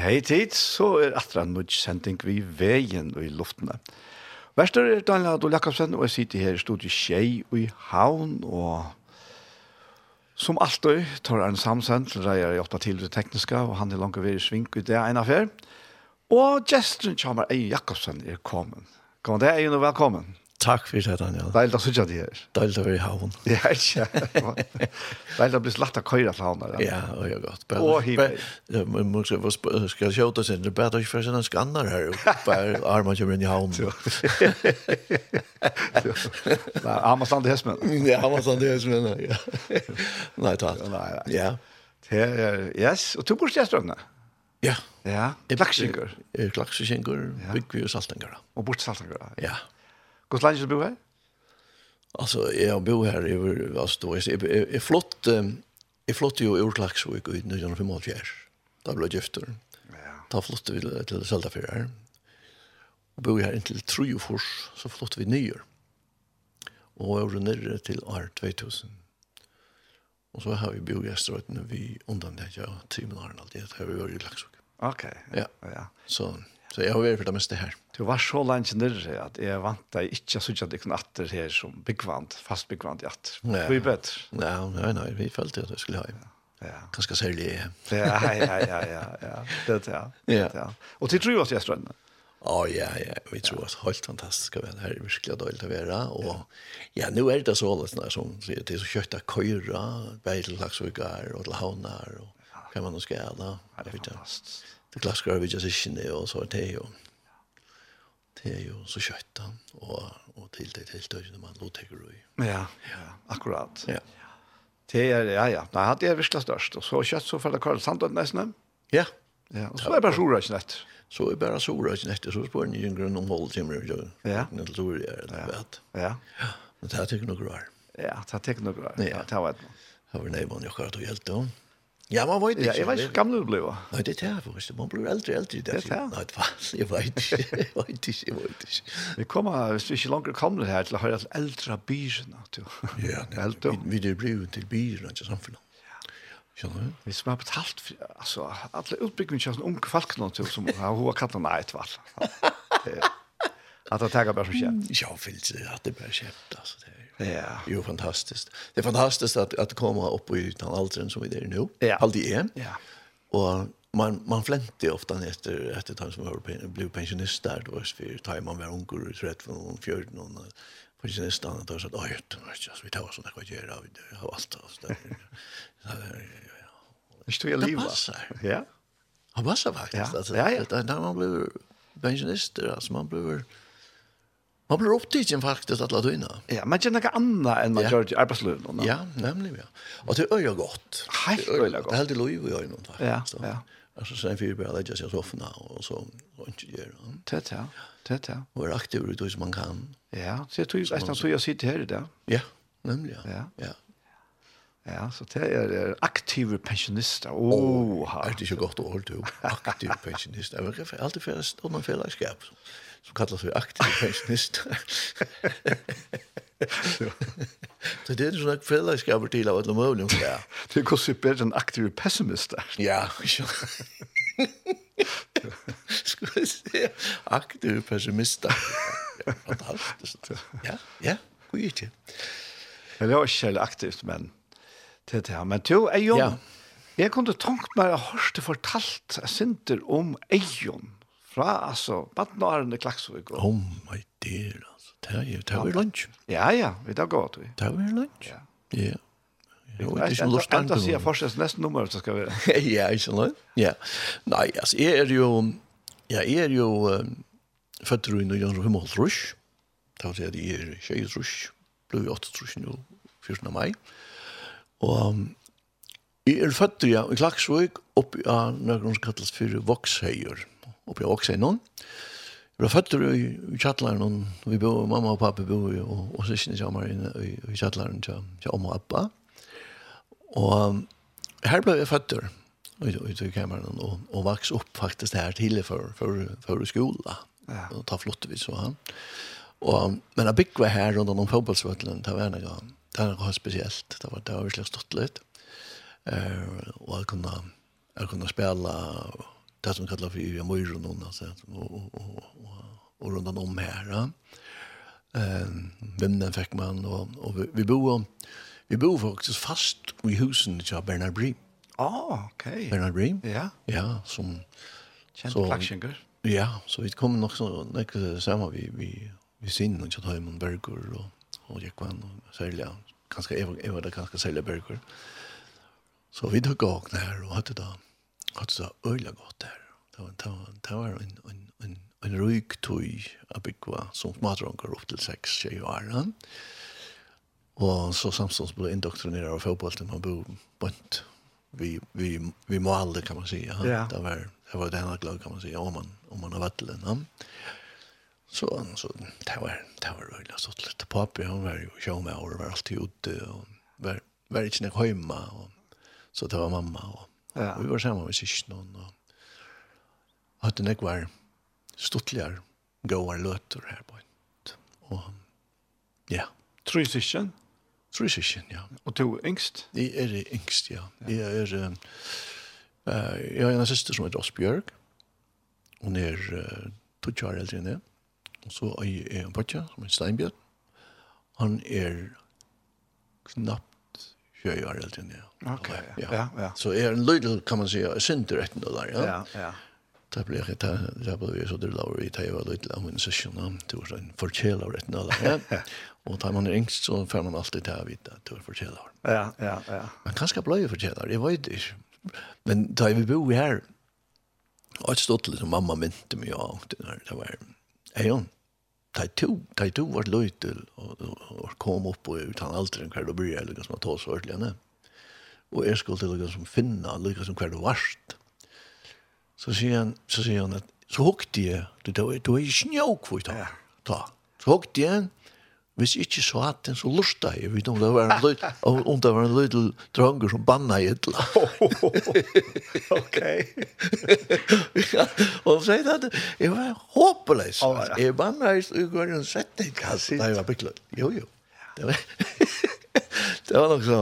hei tid, så er atra nødgjending vi veien og i luftene. Værstår er Daniel Adol Jakobsen, og jeg sitter her i studiet Kjei og i Havn, og som alltid tar en samsend til reier i åtta til det tekniske, og han er langt ved i svink i det ene affær. Og gesteren kommer Eie Jakobsen er kommet. Kom det, Eie, og velkommen takk for det, Daniel. Deil da sutja det her. Deil å være i havn. Ja, ikke. Deil å bli slatt av køyre til havn. Ja, og jeg godt. Og himmel. Jeg skal sjå det sin, det er bedre ikke for sin skanner her, bare armen kommer inn i havn. Nei, Hammarstrand i Hesmen. Ja, han Hammarstrand i Hesmen, ja. Nei, takk. Nei, ja. Det er, Yes, og to bor stjæstrømne. Ja. Ja, klaksjengur. Klaksingur. bygg vi og saltengar. Og bort saltengar, ja. Ja. Hvor lenge skal du bo her? Altså, jeg har bo her, jeg, altså, du vet, jeg, jeg, jeg flott, jeg flott jo ur Klaksvik i 1975. Da ble jeg gifter. Ja. Da flott vi til Seldafjør her. Og bo her inntil Trujofors, så flott vi nyer. Og jeg var nere til år 2000. Og så har vi bo i Esterøytene vi undan det, ja, timen har han alltid, det har vi vært i Klaksvik. Ok, ja, ja. ja. Så, Så jeg har vært for det meste her. Du var så langt nere at jeg vant deg ikke så ikke at jeg kunne atter her som byggvand, fast byggvand i atter. Ja. Det var bedre. Ja, nei, nei, vi følte at jeg skulle ha. Ja. Ganske særlig. ja, ja, ja, ja, ja. Det, ja. ja. ja. Og til tror jeg at jeg strønner. Ja, ja, ja. Vi tror at helt fantastisk å være her. Virkelig dårlig til å være. Og ja, nå er det så litt sånn som sier til så kjøtt av køyre, beidelagsvigar og til havner og hva man nå skal gjøre. Det er fantastisk klaskar vi just ikke og så er det jo det er jo så kjøtt og, og til det helt døgnet man nå du i. Ja, ja, akkurat. Ja. Det er, ja, ja. Nei, det er virkelig størst. Og så kjøtt så for det Karl Sandøt nesten. Ja. Ja, og så er det bare sora ikke nett. Så er bare sora ikke nett, så spør ni en grunn om hold timer jo. Ja. Nå tror jeg det, vet. Ja. Ja. Men det er ikke noe rart. Ja, det har ikke noe rart. Ja, det var det. Det var nevnt jeg akkurat og hjelpte henne. Ja, man vet ikke. Ja, jeg vet ikke hur gammal du blev. Nei, det er det förresten. Man blir äldre eldre. Det er det. Nei, det var, jeg vet ikke. Jeg vet ikke, jeg vet ikke. Vi kommer, hvis vi ikke langt kommer her, til å høre till äldre byrna. Ja, vi, vi er blevet til byrna till samfunnet. Skjønner du? Vi som har betalt, altså, alle utbyggene kjører sånne unge folk nå til, som har hun har kattet nei et valg. At det tager bare som kjent. Ja, fyllt, at det bare kjent, altså, det Ja. Jo, fantastiskt. Det är fantastiskt att, att komma upp i den åldern som vi är nu. Ja. Allt i en. Ja. Och man man flänte ofta efter efter tag som var pen, blev pensionist där då för tar man var ung och 13 och 14 och pensionist där då så att oj det var just vi tar såna grejer göra vi har allt så där. Så där. Det står ju liv Ja. Han var så faktiskt alltså. Ja, ja. Där man blev pensionist alltså man blev Man blir upptagen faktiskt att låta in. Ja, man känner något annat än man ja. gör i arbetslöven. Ja, nämligen. Ja. Och det är ju gott. Helt öliga gott. Det är helt lov i ögonen. Ja, så. ja. Alltså sen fyra bara lägga sig i soffan och så och inte göra. Det ja. Det ja. Och vara aktiv ut som man kan. Ja, så jag tror ju att så jag sitter här där. Ja, nämligen. Ja. Ja. Ja, så det er, er aktive pensjonister. Åh, oh, Er det ikke godt gott ord du. Aktiv pensionist. Jeg vil alltid för att stå någon fällskap. Ja som kallas för aktiv pensionist. Så det är ju sådana fällskaper till av alla möjliga. Ja. Det går sig bättre än aktiv pessimist. Ja, Ska vi se. Aktiv pessimist. Fantastiskt. Ja, ja. Hur är det? Jag är själv aktivt, men det det här. Men du, Eion, ja. jeg kunne tenkt meg å hørte fortalt jeg Sinter om Eion fra alltså barnåren i Klaksvik. Och... Oh my dear altså. Det er jo, det er jo lunch. Ja ja, vi tar godt, vi. Det är lunch. Ja. Ja. Jo, det är ju lust att sier fortsatt nesten nummer så skal vi. Ja, ikke så Ja. Nei, altså, jeg er ju ja, är ju född i New York himmel rush. Det vil si at jeg er tjej rush. Blev 8 rush nå, 14 maj. Och Jeg er født ja, i Klaksvøk, oppi av noen som kalles for Voksheier oppe i nå. Jeg ble født i, i Kjattlaren, og vi bo, mamma og pappa bo, og, og søsken sammen i, i, i Kjattlaren til, til om og appa. Og her ble jeg født ut i kameran, og, og vaks opp faktisk her tidlig for, for, for skola. Ja. Og ta flott vi så han. Og, men jeg bygde her rundt om fotballsvøtlen, det var noe, det var noe spesielt, det var, det var virkelig stått litt. Uh, og jeg kunne, jeg kunne spille og det som kallar för Yvia Mojron hon alltså och och och och, och rundan om här. Ja. Ehm vem den fick man och och vi, vi bor vi bor faktiskt fast i husen i Bernard Brim. Ah, okej. Okay. Bernard Brim? Ja. Ja, som känd klaxinger. Ja, så vi kom nog så nästa sommar vi vi vi syns och chatta hem och burger och och jag kan sälja ganska även även det ganska sälja Berger. Så vi tog och när och hade det hatt så øyla godt der. Det var, det var, det var en, en, en, en røyk tøy av bygva som smadronker opp til 6-20 år. Og så samstånds ble indoktrinerer av fotbollen man bor bønt. Vi, vi, vi må alle, kan man si. Ja. Yeah. Det var det var det glad kan man si, om man om man har varit den han så så det var det var väl så litt. Papi, han var jo show med var alltid ute og var var inte hemma och så det var mamma og Ja. Og vi var sammen med siste noen, og hadde nek var stuttligere gåar løter her på en. Og ja. Tror jeg siste? Tror jeg siste, ja. Og to yngst? Jeg er yngst, ja. Jeg er... Uh, jeg har en søster som heter Osbjørg. Hun er uh, 20 år eldre enn jeg. Og så er jeg en bortja som heter Steinbjørn. Han er knappt 20 år eldre enn jeg. Okej. Okay. Ja. ja. Så är en little kan man säga syndirekt då där, ja. Ja, ja. Det blir det där blev ju så det låg i tv lite om en session då var en förkälla rätt då. Ja. Och tar man ängst så får man alltid det här vita tur förkälla. Ja, ja, ja. Man kanske blir förkälla, det var ju det. Men då vi bor här. Och stått lite mamma mynte mig av det där det var. Ejon. Tai to, tai to vart löjtel och kom upp och utan allt den kvar då eller det liksom att ta så ordentligt og jeg skulle til å som finna, lukka som hver det varst. Så sier han, så sier han at, så hukte jeg, du, du, du er ikke njåk for ta, ta. Så hukte jeg, hvis jeg ikke så hatt den, så lusta jeg, vet du, om det var en løyt, om det var en løyt dranger som banna i et Ok. og så sier han, jeg var håpeløs, jeg banna i et ugår en setning. Nei, jeg var bygglet, jo, jo. Det var, det var nok så,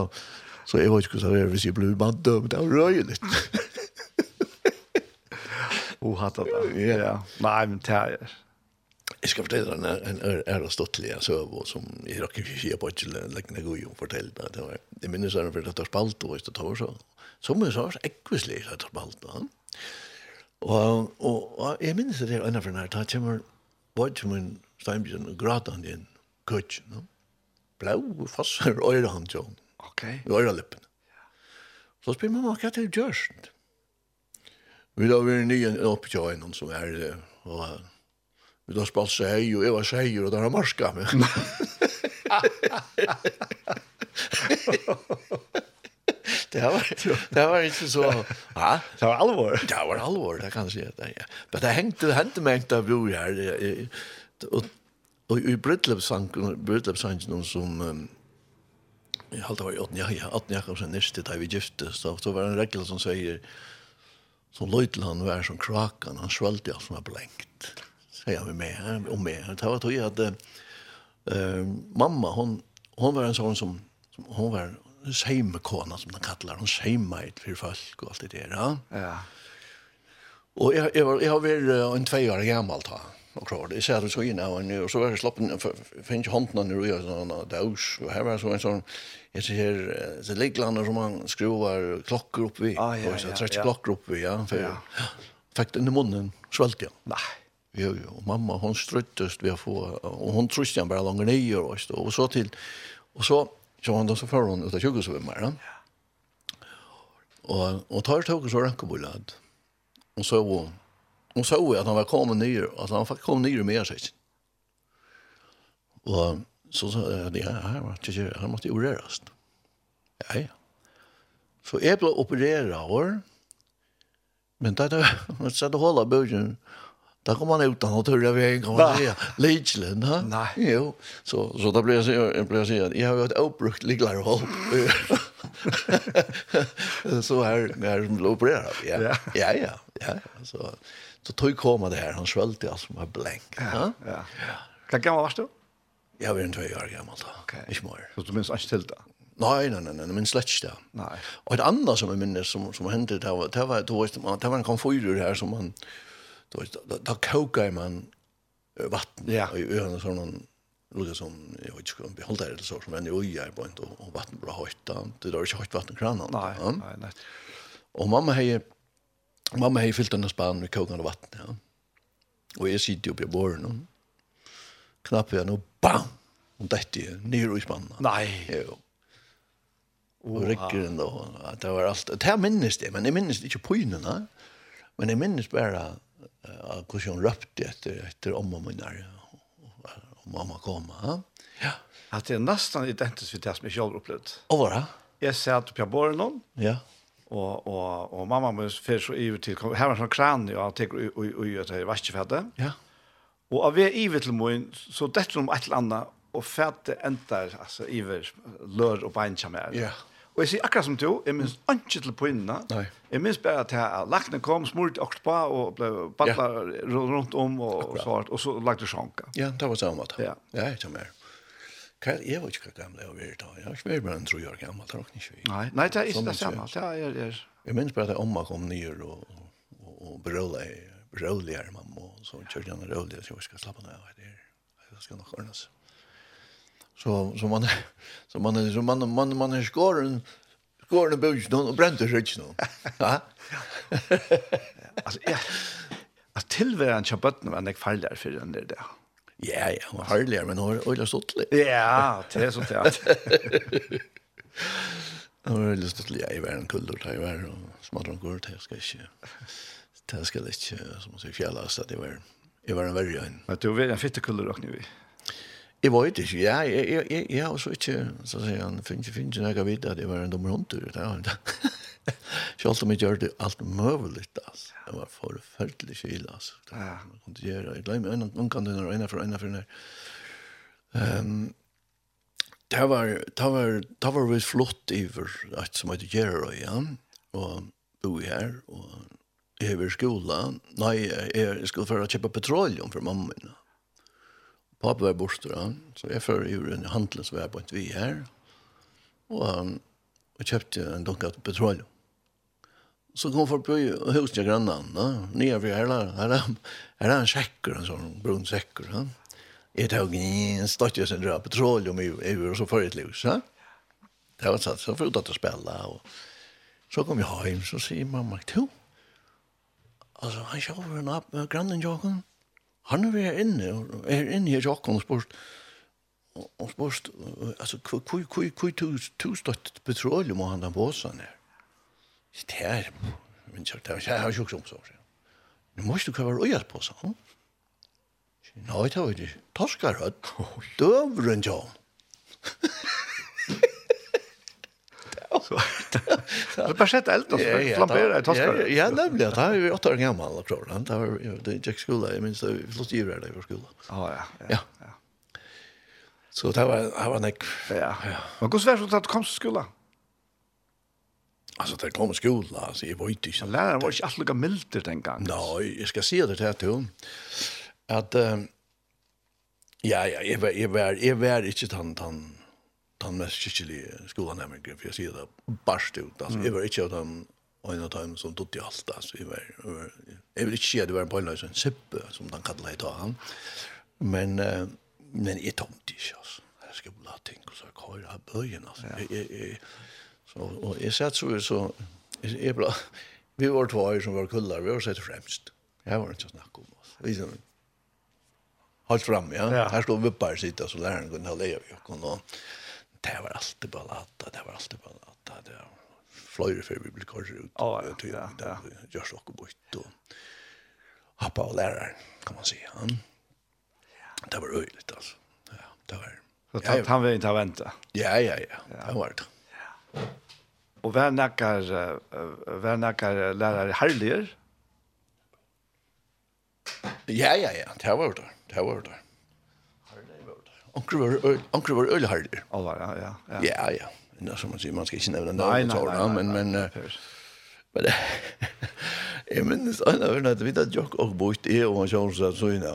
Så jeg vet ikke hva det er hvis jeg blir bare dømt av røyelig. Og hatt av det. Ja, nei, men det er... Jeg skal fortelle en, en æreståttelig søv som jeg rakk ikke sier på ikke lenge god jo fortelle det. var Jeg minnes han for at det er spalt og det tar så. Som jeg sa, så ekvislig at det er spalt. Og, og, og jeg minnes det er ennå for denne, da kommer Bodge min Steinbjørn og gråter han din køtj. no? Blau, fasser, øyre han til. Okay. Vi var i lippen. Så spør mamma, hva er det gjørst? Vi da var nye oppe til øynene som er det, og vi da spalt seg og jeg var seg og der har marska med. det var, det var ikke så... ja Det var alvor. Det var alvor, det kan jeg si. Det, ja. Men det hengte, det hengte meg ikke av bor her, och og, og i någon som... Um, jag har alltid varit åt jag jag åt jag sen nästa där vi gifte så så var det en regel som säger som löjtland var som krakan han svølte alt som var blänkt säger han med mig och med det var tog jag hade eh mamma hon hon var en sån som, som hon var seimekona som de kallar hon seimeit för folk och allt det där ja. Ja. Och jag jag var jeg har varit en tvei år gammal da. och klar det ser ut så in och så var det slappen finns handen nu och är såna där och här var så en sån Jag ser så liklarna som man skruvar klockor upp vid. Ah, ja, och så ja, ja. klockor upp vid, ja. För, ja. Fakt den i munnen, svälter jag. Nej. Jo, jo. og Mamma, hon struttest vi å få. og hon tröstade han bare langer nye, og, så. Och så til, og så, så han da så för hun ut av svimmar. Ja. Og, og tar tåg och så rankabullad. og så, och så at han var kommet nye, at han var kommet nye med sig. og Så sa jeg, ja, her måtte jeg, her måtte jeg opereres. Ja, ja. Så jeg ble opereret år, men da jeg satt og holde bøkken, Da kom han ut av naturliga vägen kan man säga. Lidslön, ha? Nej. Jo. Så, så då blev jag säga, jag blev säga att jag har varit uppbrukt liglar och håll. så här, när som blev opererade. Ja, ja, ja. ja, ja. Så, så tog komma det här, han svöljde allt som var blänk. Ja, ja. ja. Kan gammal varst du? Jeg var en tvei år gammel da, Ok. ikke mer. Så du minns ikke til det? Nei, nei, nei, nei, jeg minns slett ikke det. Nei. Og et annet som jeg minnes som, som hendte, det var, det var, det var, det var en konfyrer her som man, det var, da, da koka man vatten ja. i øynene sånn han lukket som, jeg vet ikke om vi holdt det eller så, som en i øye på en, og, og vatten ble høyt da, det var ikke høyt vattenkranen. Nei, ja. nei, nei. Og mamma hei, mamma hei fyllt denne spanen med kokende vatten, ja. Og jeg sitter jo på båren, og knapper jeg noe bam, og dette nyr i spannen. Nei. Jo. Og ryggen da, at det var alt. Det minnes det, men jeg minnes ikke pynene. Men jeg minnes bare uh, hvordan hun røpte etter, etter om og munner. Og mamma kom. Ja. ja. At det er nesten identisk med det som jeg selv opplevd. Og hva da? Jeg satt på båren nå. Ja. Og, og, og mamma min fyrer så iver til. Her var en sånn kran, og han tenker ui, ui, ui, ui, ui, ui, ui, ui, Og av vi ivet til moen, så dette om et eller annet, og fæte endar, altså, iver, lør og bein kjem her. Ja. Og jeg sier akkurat som du, jeg minns ikke til poinene. Nei. Jeg minns bare at jeg, lakene kom, smurte akkurat på, og ble badlet ja. rundt om, og, og så, og så lagde sjanka. Ja, det var samme måte. Ja. Ja, jeg tar mer. Kjell, jeg var ikke gammel jeg var da. Jeg var ikke bare en tro år gammel, det var ikke ikke. Nei, nei, det er ikke det samme. Det er, er. Jeg minns bare at jeg omma kom nyer og, og, og brøla i roligare mamma och så körde han roligare så jag ska slappa ner det jag ska nog ordnas så så man så man så man man man är skåren skåren bus då och brände sig nu ja. Alltså ja. Att tillvaran chabatten var näck fall där för den där ja. Ja man har men har öliga stått ja det är sånt ja Nu har jag lyst til å gjøre en kultur til å gjøre, og smadre en kultur til, skal jeg ikke det skal ikke, som man sier, fjellast, at jeg var, jeg var en verre en. Men du var en fittekuller, og nu vi? Jeg var ikke, ja, jeg, jeg, jeg, jeg var så ikke, så sier han, finnes ikke, finnes ikke, jeg kan at jeg var en dommer håndtur, det var det. Selv om jeg gjør det alt møvelig, altså. Det var forferdelig kjil, altså. Det var, man kunne gjøre, jeg glemmer, noen kan du når ene for ene for ene. Um, det var, det var, det var vi flott iver, et som heter Gjerøy, ja, og bo her, og över skolan. Nej, jag skulle för att köpa petroleum för mamma min. Pappa var borta, så jag för ur en handel som var på ett vi här. Och han och köpte en dunka petroleum. Så kom folk på huset till grannarna, nya för hela, här är en säcker, en sån brun säcker. Ja. Jag tog en stadje som drar petroleum ur och så för ett ljus. Ja. Det var så att jag att spela. Och så kom jag hem så säger mamma, till Altså, han själv en app med grannen Jakob. Han var inne och är inne i Jakob og spørst, og sport alltså kuj kuj kuj tus petroleum og han den båsen där. Det er, men jag tar jag har ju också så. Nu måste du kvar och på oss. Nej, det var det. Torskar hött. Dövren, John. Så det bara sett eld och flambera i taskar. Ja, nämligen att jag är åtta år gammal och tror han. Det var det Jack skola, jag minns det flott ju där i vår skola. Ja, ja. Ja. Så det var det var nek. Ja. Men hur svårt att komma till skolan? Alltså det kom skola, alltså jag vet inte. Läraren var inte alls lika milder den gången. Nej, jag ska se det här till. Att, ja, ja, jag var, jag var, jag var inte tant, tant, den mest kyrkjelige skolenemmingen, for jeg sier det barst ut. Altså, jeg var ikke av den og en av dem som tog i alt. Altså, jeg, var, jeg, var, jeg vil ikke si at det var en påløs, en sippe, som den kallet i dagen. Men, uh, men jeg tomte ikke, altså. Jeg skal bare ting, og så har jeg bøyen, altså. Jeg, jeg, jeg, så, og jeg satt så, så jeg, jeg ble, vi var två som var kullar, vi var sett fremst. Jeg var ikke snakk snakke om, altså. Liksom, Halt fram, ja. ja. Her stod vi bare sitte, så læreren kunne ha leja vi och det var alltid ballata, det var alltid ballata, det var fløyre før vi ble korset ut. Ja, ja, ja. Det gjør så bort, og hoppa og læreren, kan man si. Ja. Det var øyelig, altså. Ja, det var... Så ja, han vill ikke vänta. vente? Ja, ja, ja, det var det. Ja. Og hver nekker, hver nekker lærere herligere? Ja, ja, ja, det var det, det var det. Onkel var onkel var ölharder. Allvar, ja, ja. Ja, ja. ja. Men som man säger man ska inte nämna namn och sådär, men men men jag minns en av när det vidare jag och bort är och jag så så inne.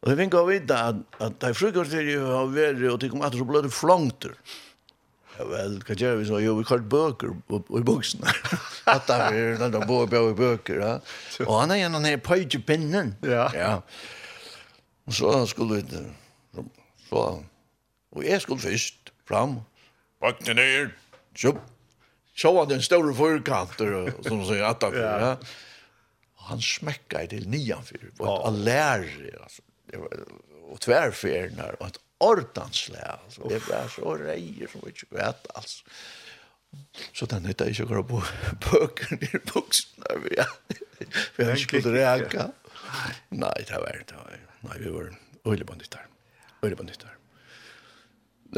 Och jag tänker vid att att det frukost det ju har varit och det kommer att så blöda flankter. Ja väl, kan jag vi så ju vi kort böcker i boxen. Att där är den där böcker och böcker, ja. Och han är en av de här. Ja. Ja. Och så skulle det Så, og jeg skulle først fram, bakte ned, kjøp, så var det en stor forkanter, som sier at han ja. Og Han smekka i til nianfyr, og et allære, altså, Det var, og tverfyrene, og et ordanslag, altså, det var så reier som vi ikke vet, altså. Så den hette jeg ikke går på bøker nere buksene, vi har ikke skulle reka. Nei, det var det, nei, vi var øyebåndet der börja på nytt där.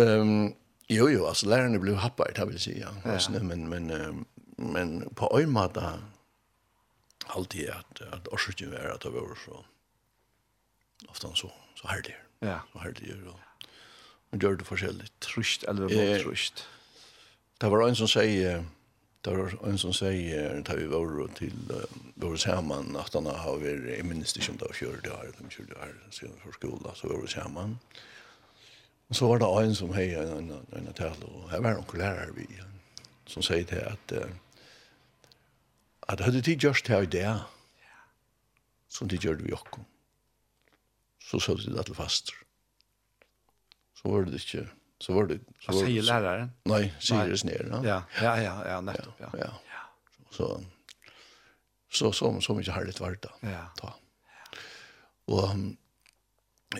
Um, jo, jo, alltså lærerne blev happar, det vill säga. Ja. Alltså, men, men, men på öjmata alltid att, at orsaken är att det var så ofta så, så härlig. Ja. Så härlig. og, og gjør det forskjellig. Tryskt eller vad tryskt? Det var en som sier, Det var en som sier, da vi var til uh, vår sammen, at han har vært, jeg minnes ikke om det var 40 år, eller 20 år, siden for skolen, så var vi sammen. Og så var det en som hei en, en, en, tale, og her var noen lærere vi, som sier til at, uh, at hadde de gjort det her i det, som de gjør det vi også, så så de det til faster. Så var det ikke så var det... Så var säger läraren? Nej, säger det snär. Ja, ja, ja, ja, nettopp, ja. ja. Så, så, så, så mycket har det varit då. Ja. Ta. Och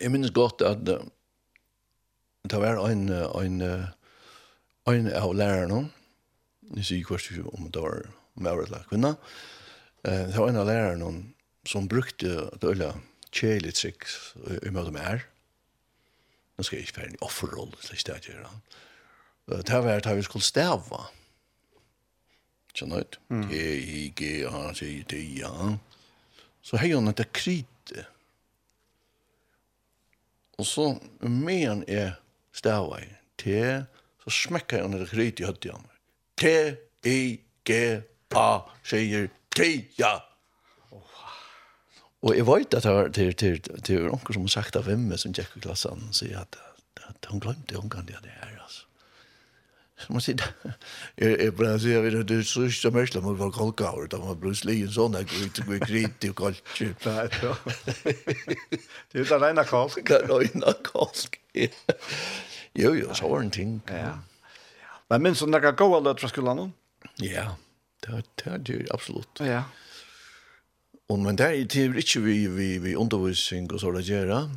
jag minns gott att det var en, en, en av lärarna, ni ser ju kvart om det var med övrigt kvinna, det var en av lärarna som brukte att öliga tjejligt trick i möte med här. Mm nå skal jeg ikke være en offerroll, slik det jeg gjør. Det var det vi skulle stava. Ikke nøyt? Det er ikke, han sier det, ja. Så hei han etter krite. Og så, men jeg stava i, T, så smekka han etter krite i høtti av meg. T, I, G, A, sier, T, ja. Og jeg vet at det er til, til, til noen som har sagt av hvem som gikk i klassen og sier at, at hun glemte hun kan det her, altså. Så man sier, jeg, jag jag bara säger vi det er så så mest man var kolkar da man Bruce Lee och såna gick och krit och kallt Nej. Det är där ena kalk. Det er ena kolk, Jo jo, så var en ting. Ja. Men minns du några goda låtar från skolan? Ja. Det er det är absolut. Ja. Og men det er til ikke vi, vi, vi undervisning og så det gjør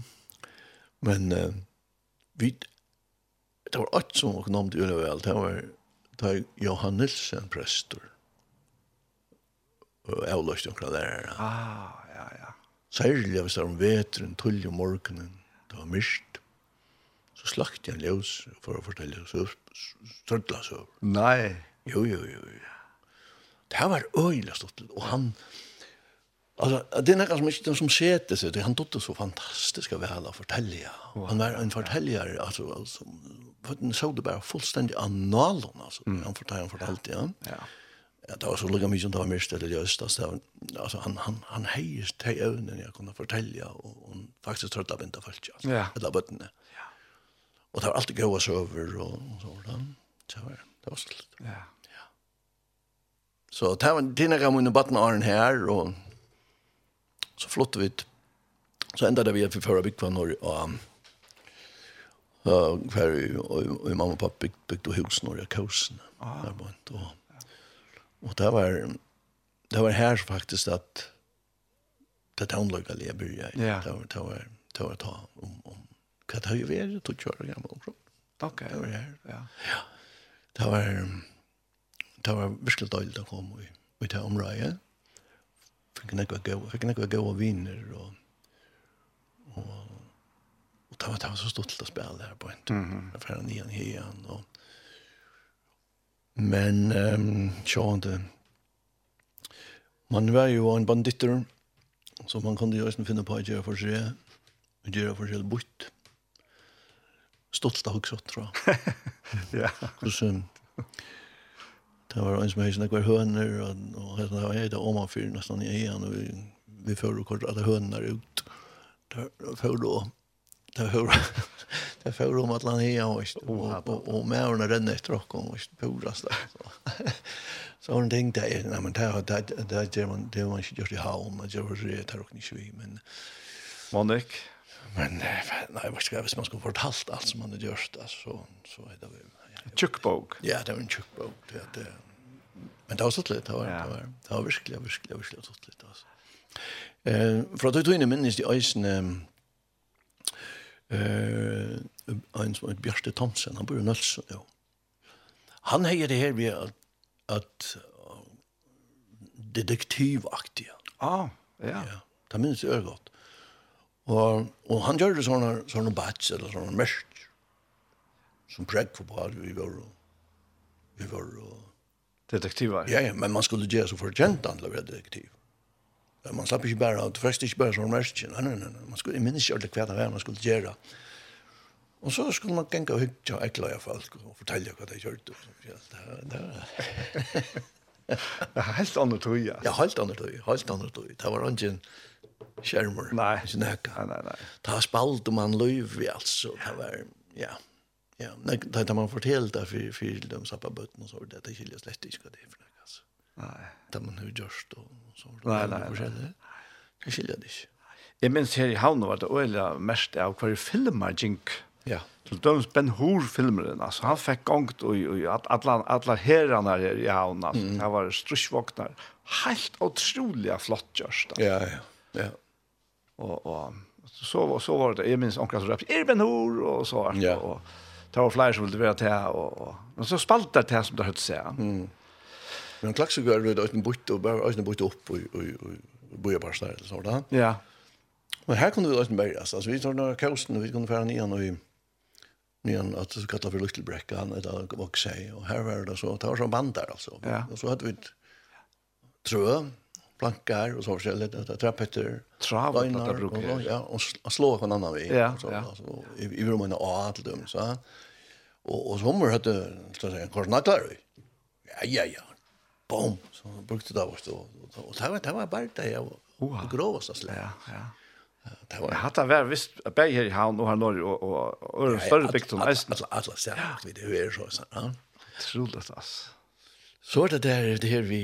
Men uh, vi, det var alt som var nomt i vel, Det var da Johan Nilsen prester. Og jeg løste noen lærere. Ah, ja, ja. Særlig hvis det var om vetren, tull om morgenen. Det var mist. Så slakte jeg en ljøs for å fortelle så strødla så. Nei. Jo, jo, jo, jo. Det var øyelig stått. Og han, Alltså det är något som inte som sket sig. Han dotter så fantastiska väl att fortälja. Han var en fortäljare alltså som den såg det bara fullständigt analen alltså. Mm. Han fortäljde han fortäljde ja. Ja. Ja, det var så lika mycket det var mest det just var, alltså han han han hejer till ögonen jag kunde fortälja och, och faktiskt trötta vänta fullt alltså. Ja. Det var botten. Ja. Och det var alltid goda över och, och så där. Så var det. Det var så. Ja. Ja. Så det var dina gamla botten är här och Så flott vi ut. Så enda det vi att vi förra byggt på norr och Ja, kvar och mamma och pappa byggt byggt och hus norra ah. Där var inte och och där var det var här faktiskt att det downlogga lever jag. Det var det var det var ta om om vad har ju varit att köra gamla också. Okej. Det var här. Ja. Ja. Det var det var verkligen dåligt att komma i i det området fikk nekva gau, fikk nekva gau av viner og og og det var, det var så stort til å spille her på en tur. Mm -hmm. Færen nian hian og men um, tjående man var jo en banditter så man kunde jo nästan finna på att göra for seg och göra for seg bort stolt av också tror jag. ja. Så det var en som hade några høner, og och det var det om man för i egen, og vi vi får kort alle høner ut. Det får då där får där får de att landa igen och och och og och renna etter och og och puras där. Så hon tänkte att nej men det det det det gör man det man just i haum och gör det där och inte vi men Monik men nej vad ska jag vis man ska fortalt allt som man har gjort alltså så är det väl Tjockbok. Ja, det var en tjukk bok. Det det. Men det var så litt. det var ja. det var. Det var virkelig, virkelig, virkelig så litt. Altså. Eh, for at du tog inn i minnes de isen eh en som heter Bjørste Thomsen, han bor i Nølsen, jo. Han heier det här vid at, att detektivaktiga. Ah, ja. ja. Det minns jeg godt. Og, og han gjør det sånne, sånne bats, eller sånne mest som präck på bara vi var vi var detektiver. Ja, ja, men man skulle göra så för gent att vara detektiv. Men man slapp inte bara att först inte bara som märken. Nej, nej, nej. Man skulle minst göra det kvar man skulle göra. Och så skulle man gänga och hyggja och äckla i alla fall och fortälja vad det gjorde. Ja, det här. Det var helt annet tog, ja. Ja, helt annet tog, helt annet tog. Det var ikke en skjermer. Nei. Ikke nekka. Nei, nei, nei. Det var spalt om han løyv, altså. Det var, ja. Ja, det har man fortalt det för för de sappa bötten och så det det skiljer slett inte det för det alltså. Nej. Det man hur görs då så Nej, nej. Det skiljer det inte. Jag minns här i Havn var det öliga mest av kvar filmar jink. Ja. Till döms Ben Hur filmaren alltså han fick gångt och och att alla alla herrarna här i Havn alltså mm. han var struschvaknar. Helt otroliga flott görs. Ja, ja. Ja. Och och så så var det jag minns onkel som rappade Erben Hur och så vart och det var flere som ville være til, og, og, men så spalt det til som det hørte seg. Mm. Men klart så gør det uten bytte, og bare uten bytte opp, og, og, og, og bare snart, eller sånn da. Ja. Men her kunne vi uten bare, altså, vi tar noen kausen, vi kunne fære nian, og vi, nian, at det kallet for Luttelbrekka, han er da vokse, og her var det så, det var sånn band der, altså. Ja. Og så hadde vi et trø, plankar och så forskjelligt att trappetter trav att brukar ja och slå på en annan vi ja, så ja. alltså i i rummen och allt dem så och och sommer hade så att säga korsnaklar ja ja ja bom så brukte det vart då och det var det var bara det jag och grovast alltså ja ja Det var hatt han vært visst bæg her i havn og her norr og, og, og større bygd som eisen. Alla, alla vi det er jo så, sånn. Trolig, ass. Så er det der, det her vi,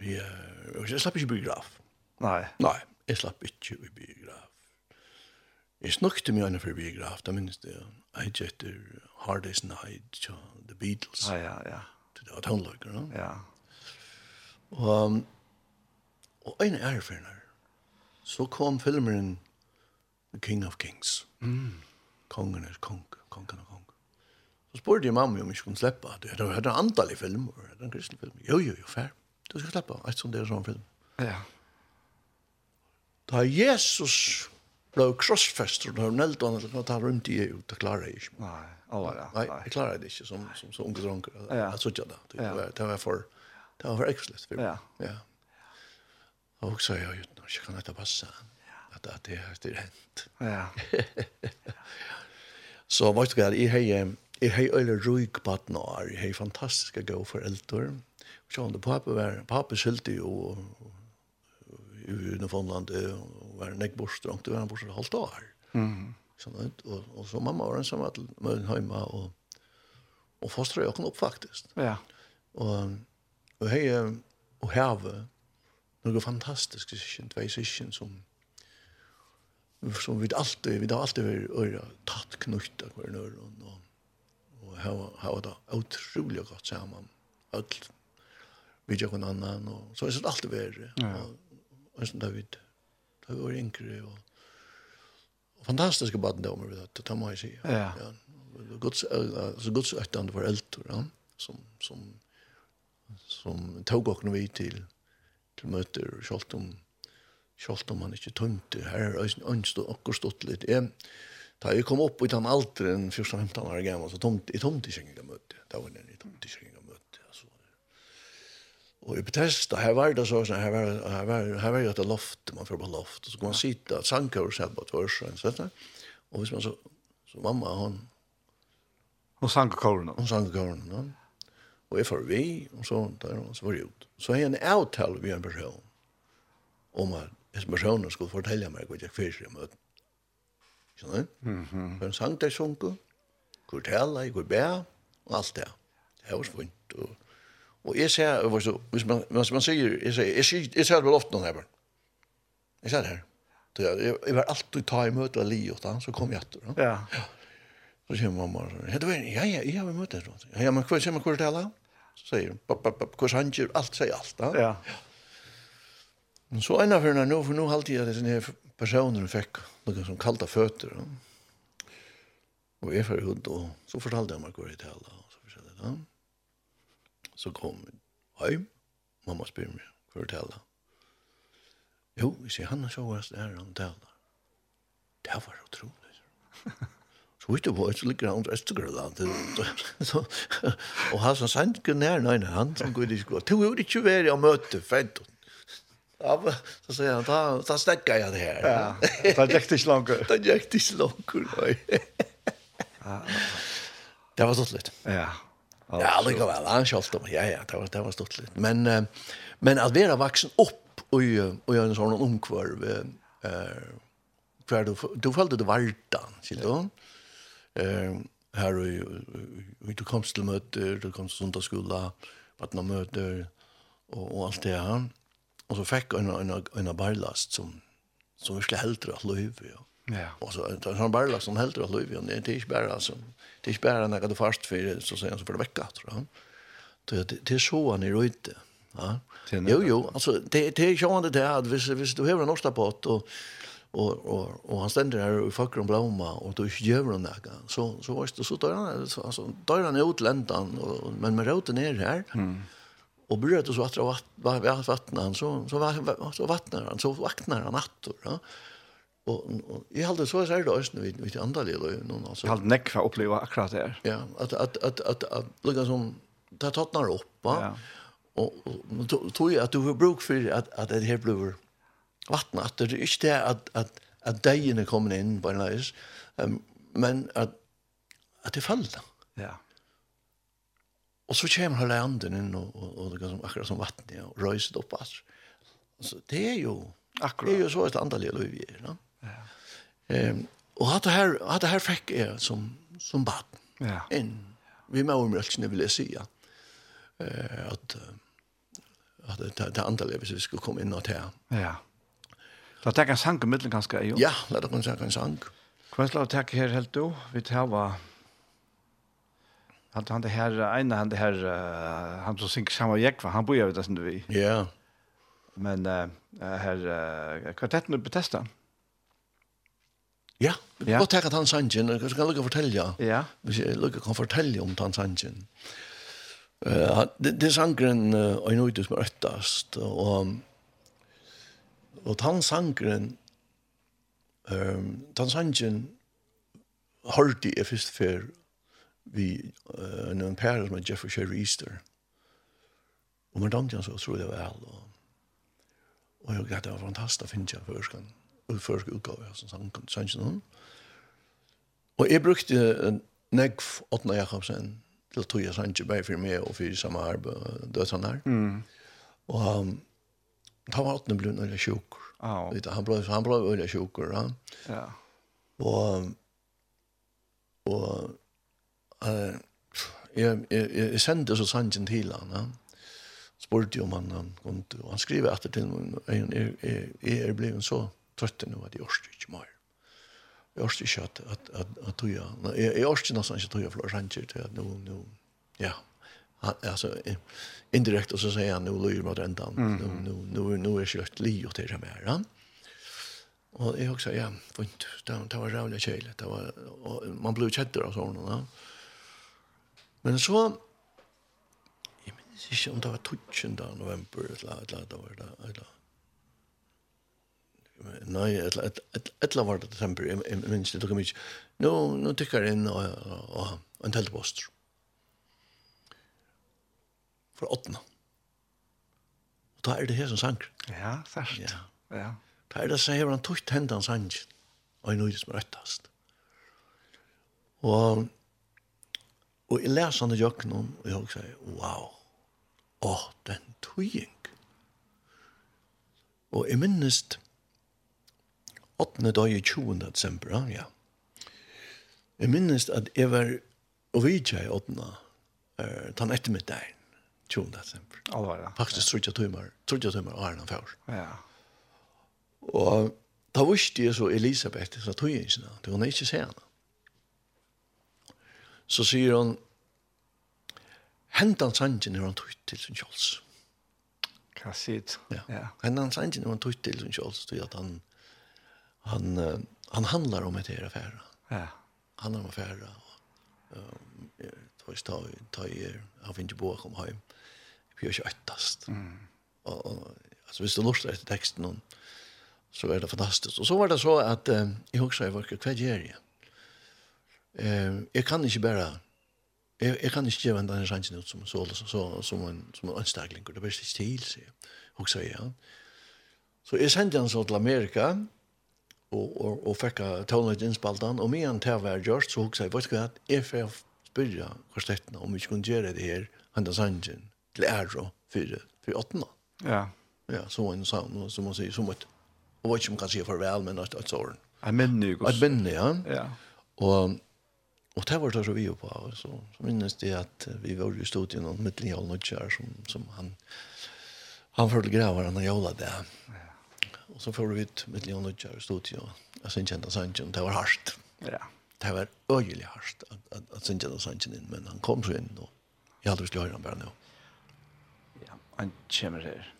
Ja, og jeg slapp ikke biograf. Nei. Nei, jeg slapp ikke i biograf. Jeg snakket mye annet for biograf, da minnes det. Jeg just etter Hard Day's Night, The Beatles. Ja, ja, ja. Det var tonelager, no? Ja. Og, og en er. Så kom filmeren The King of Kings. Mm. Kongen er kong, kongen er kong. Så spurte jeg mamma om jeg skulle slippe at det var en antallig film, og det var en kristen film. Jo, jo, jo, fair. Du skal slippe et sånt der sånn film. Ja. Da Jesus ble krossfester, da hun eldte han, da tar rundt i EU, da klarer jeg ikke. Nei, alla, ja. Nei, jeg klarer det ikke som, som som unge dronker. Ja. Jeg tror ikke det. Det var, det var for, det var for eksplett. Ja. Ja. Og så, er ja, uten, ikke kan dette passe. At, at det, det er hent. Ja. så, vet du hva, jeg har, jeg har øyne ryk på at nå, jeg har fantastiske gode foreldre. Ja det pappa var, pappa skilte jo i Nordfondland og var nekk bortstrangt, og var han bortstrangt halvt år. Mm. Sånn, og, og så mamma var en som var til Mønheima og, og fostret jo opp faktisk. Ja. Og, og hei og heve noe fantastisk sysken, tvei sysken som som vi alltid, vi har alltid vært øyre tatt knutt av hver nøyre og, og hava, hava det utrolig godt sammen. Alt vi gjør en annan, og så er det alltid verre. Ja. Og sånn da vi, da vi var yngre, og, og fantastiske baden det om vi, det tar man jo si. Ja. ja. Guds, altså Guds öktande eldre, ja, som, som, som tog och vi til, til møter, och kjolt om selv om han inte tömte här är önst och akkurat stått litt. Jeg, da jeg kom opp i den alderen 14-15 år gammel, så tomt jeg tomt ikke engang møte. Da var det i tomt i Og i Bethesda, her var det så, her var, her var, her var det et loft, man får på loft. Så kan man sitta, sanker och sätta på tvärsen, så där. Och visst man så, så mamma hon... Hon sankar kåren. Hon sankar kåren, ja. Och jeg får vi, och så, där, og så var det ut. Så jeg en avtale med en person om at en person skulle fortelle mig vad jag fyrt i møten. Skjønner du? Mm -hmm. Men sang der sunke, hvor tala, hvor bæ, og alt det. Det var svint, og Og jeg sier, hvis man, hvis man sier, jeg ser, jeg ser, jeg ser det vel ofte noen her, jeg ser det her. Så Jeg, jeg var alltid ta i møte av li og da, så kom jeg etter. Ja. ja. Så sier mamma, ja, ja, ja, jeg har møte her. Ja, ja, men hva sier man hva det er? Så sier hun, hva han gjør, alt sier alt. Ja. Men så ena for henne nå, for nå halte jeg denne personen hun fikk, noen som kallte føtter. Og jeg fyrir hund, og så fortalte jeg meg hva det er. Og så fortalte jeg det her. Så kom vi hjem. Mamma spyr meg hva du taler. Jo, vi sier han er så hva det er han taler. Det var utrolig. Så vet du hva, så ligger han under Østergrønland. Og han som sent ikke nær, nei, nei, han som går i skolen. Det var ikke vært å møte fenton. Ja, men, så sier han, da, da stekker jeg det her. Ja, da gikk det ikke langt. Da gikk det ikke langt, nei. Det var sånn litt. Ja, ja. Alltså. Ja, det går väl. Han skalt om. Ja, ja, det var det var stort litt. Men men at vara vaksen opp og, og gjøre en sånn omkvarv eh hver du du følte det varta, skil då. Ehm här och du kom til møter, du kom til sundagsskola, vart några möte og, och allt det her. Og så fikk jeg en en en barlast som som virkelig heldre at løyve, löv, ja. Ja. Och så det han bara liksom helt åt och Det är inte bara alltså. Det är bara när det fast för så säger han så för vecka tror jag. Det det är så han är ute. Ja. Jo jo, alltså det det är ju han det att visst visst du har en ostapott och och och och han ständer där och fuckar om blomma och då gör han det där. Så så var det så där alltså där han är utländan och men med roten ner här. Mm. Och bröt och så att vattna han så så så vattnar han så vaknar han attor, ja. Og, og jeg halte så er det også vidt, vidt andre lille noen altså. Jeg halte nekk for å oppleve akkurat det her. Ja, at, at, at, at, at liksom som, det tattnar opp, va? Ja. Og, og tror jeg at du har bruk for at, at det her blir vattnet, at det er ikke det at, at, at degene kommer inn på en leis, um, men at, at det faller. Ja. Og så kommer hele anden inn, og, og, og liksom, akkurat som vattnet, ja, og røyset opp, altså. Altså, det er jo, akkurat. det er jo så et andalig liv vi er, no? Ja? Ehm och hade her hade her fick jag som som bad. Ja. Inn. vi må omrøkene vil jeg si, ja. Eh, at, at det, det andre lever, vi skulle komme inn og til. Ja. Da tenker jeg sang i middelen ganske, jo? Ja, la dere tenke en sang. Hva er det takk her helt du? Vi tar hva... Han, han det her, ene han det her, han som synker sammen med Jekva, han bor jo det som du vi. Ja. Men uh, her, uh, kvartetten er betestet han. Ja, vi kan godt tenke takke den sangen, og jeg skal lukke fortelle, ja. hvis jeg lukke kan fortelle om den sangen. Uh, det, det er sangren uh, «Ein uidu som er øttast», og, og den sangren, um, den sangen, hørte jeg først før vi uh, en pære som er Jeffrey Sherry Easter. Og man damte han så utrolig vel, og, og jeg gav det var fantastisk å finne jeg for og i første utgave av sangen. Og jeg brukte Negv Åtna Jakobsen til tog jeg sangen bare for meg og for samme arbeid dødene her. Mm. Og um, da var Åtna ble nødvendig sjuk. Oh. Han ble, han ble nødvendig sjuk. Ja. Og, og uh, jeg, jeg, jeg sendte så sangen til han. Ja spurte om han, han kom og han skriver etter til meg, jeg, jeg, jeg er blevet så trøtte nå at jeg orste ikke mer. Jeg orste ikke at, at, at, at tog jeg, jeg, jeg orste nesten ikke tog jeg for ranger til at nå, nå, ja, han, altså, indirekt, og så sier han, nå lyr mot rentan, nå, nå, nå, nå er ikke løtt li og til det mer, ja. Og jeg også, ja, fint, det, det var rævlig kjeilig, det var, og man ble kjettere av sånne, ja. Men så, jeg minnes ikke om det var 12. november, eller, eller, eller, eller, eller, Nei, et et et et var det temper, jeg minns det, det kom ikke. Nå, nå tykker inn og og en teltpost. For åttende. Og da er det her som sang. Ja, særst. Ja. ja. Da er det så hever han tog hendene sang, og jeg nøyde som rettast. Og, og jeg leser han i jøkken, og jeg sier, wow, åh, den tøying. Og jeg minnes det, 8. dag i 20. december, ja. Jeg minnes at jeg var og vidtja i 8. Uh, tann ettermiddagen, 20. december. Alvar, ja. Faktisk trutja tøymer, trutja tøymer og Fjord. Ja. Og da visste jeg så Elisabeth, så tog jeg ikke det. hun er ikke se henne. Så sier hun, hentan sangen er han tog til sin kjøls. Hva sier du? Ja, hentan sangen er han tog til sin kjøls, tog at han han han handlar om ett här affär. Ja. Han har affär och eh tar står ta av inte bo hem. Vi är ju öttast. Mm. Och, alltså visst du lust efter texten och så är det fantastiskt. Och så var det så att eh, jag också jag var kvar Eh, jag kan inte bara jag, jag kan inte ge en den chansen ut som så så så som en som en anstagling. Det blir stil så. Och så ja. Så jag sände han så till Amerika og, og, og fikk tålet innspalten, og medan det var gjort, så hukse jeg, vet du hva, jeg får spørre kvartettene om vi kunne gjøre det her, hentan sangen, til ære for, for åttene. Ja. Ja, så en sånn, som man sier, som et, og vet ikke om man kan si farvel, men et, et sånn. Et minne, ikke? Et minne, ja. Ja. Og, og det var det så vi jo på, så, så minnes det at vi var i studien, og mitt linjalen og kjær, som, som han, han følte graver, han har jolet det. Ja Og så får vi ut med Leon och Charles studio. Jag syns inte att det var hardt. Ja. Det var øyelig hardt at, att, att syns inte att inn. Men han kom så inn in och jag hade å høre han bare nå. Ja, han kommer här.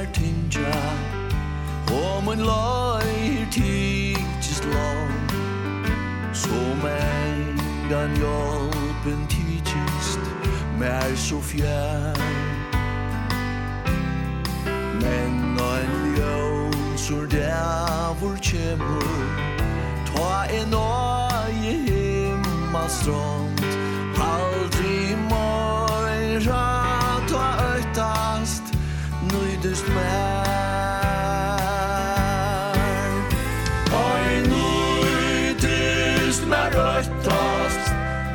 er tinja Og mun løyr tidsist lov Som engan hjálpen tidsist Mer så fjern Men ein ljón sur dævur kjemur Ta en øye himma stront Aldri mor en mer Oi nu tyst mer røttast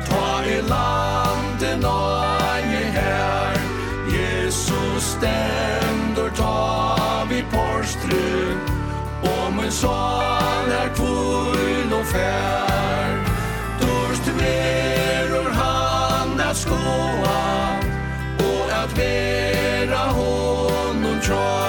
Ta i landen og i her. Jesus stendur ta vi porstru Og min son er kvun og fær control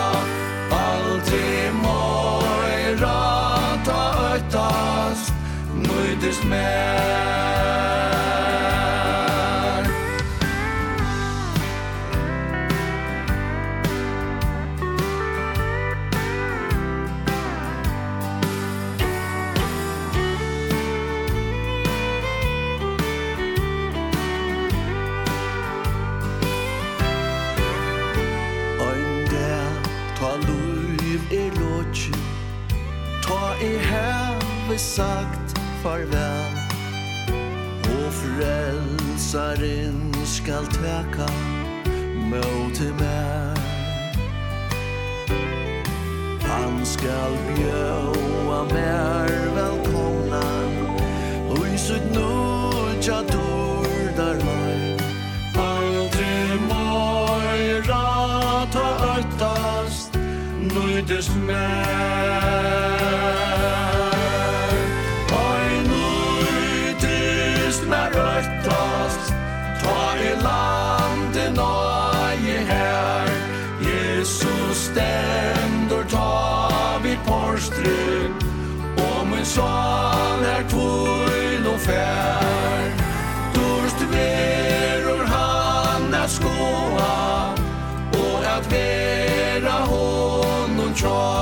sagt farväl. Och frälsaren skall täcka mot mig. Han skall bjöa mer välkomna Och i sitt nudja dörr där har. Aldrig mörra ta öttast Nöjdes med. fær. Dorst verur han at skoa Og at vera honom tjaa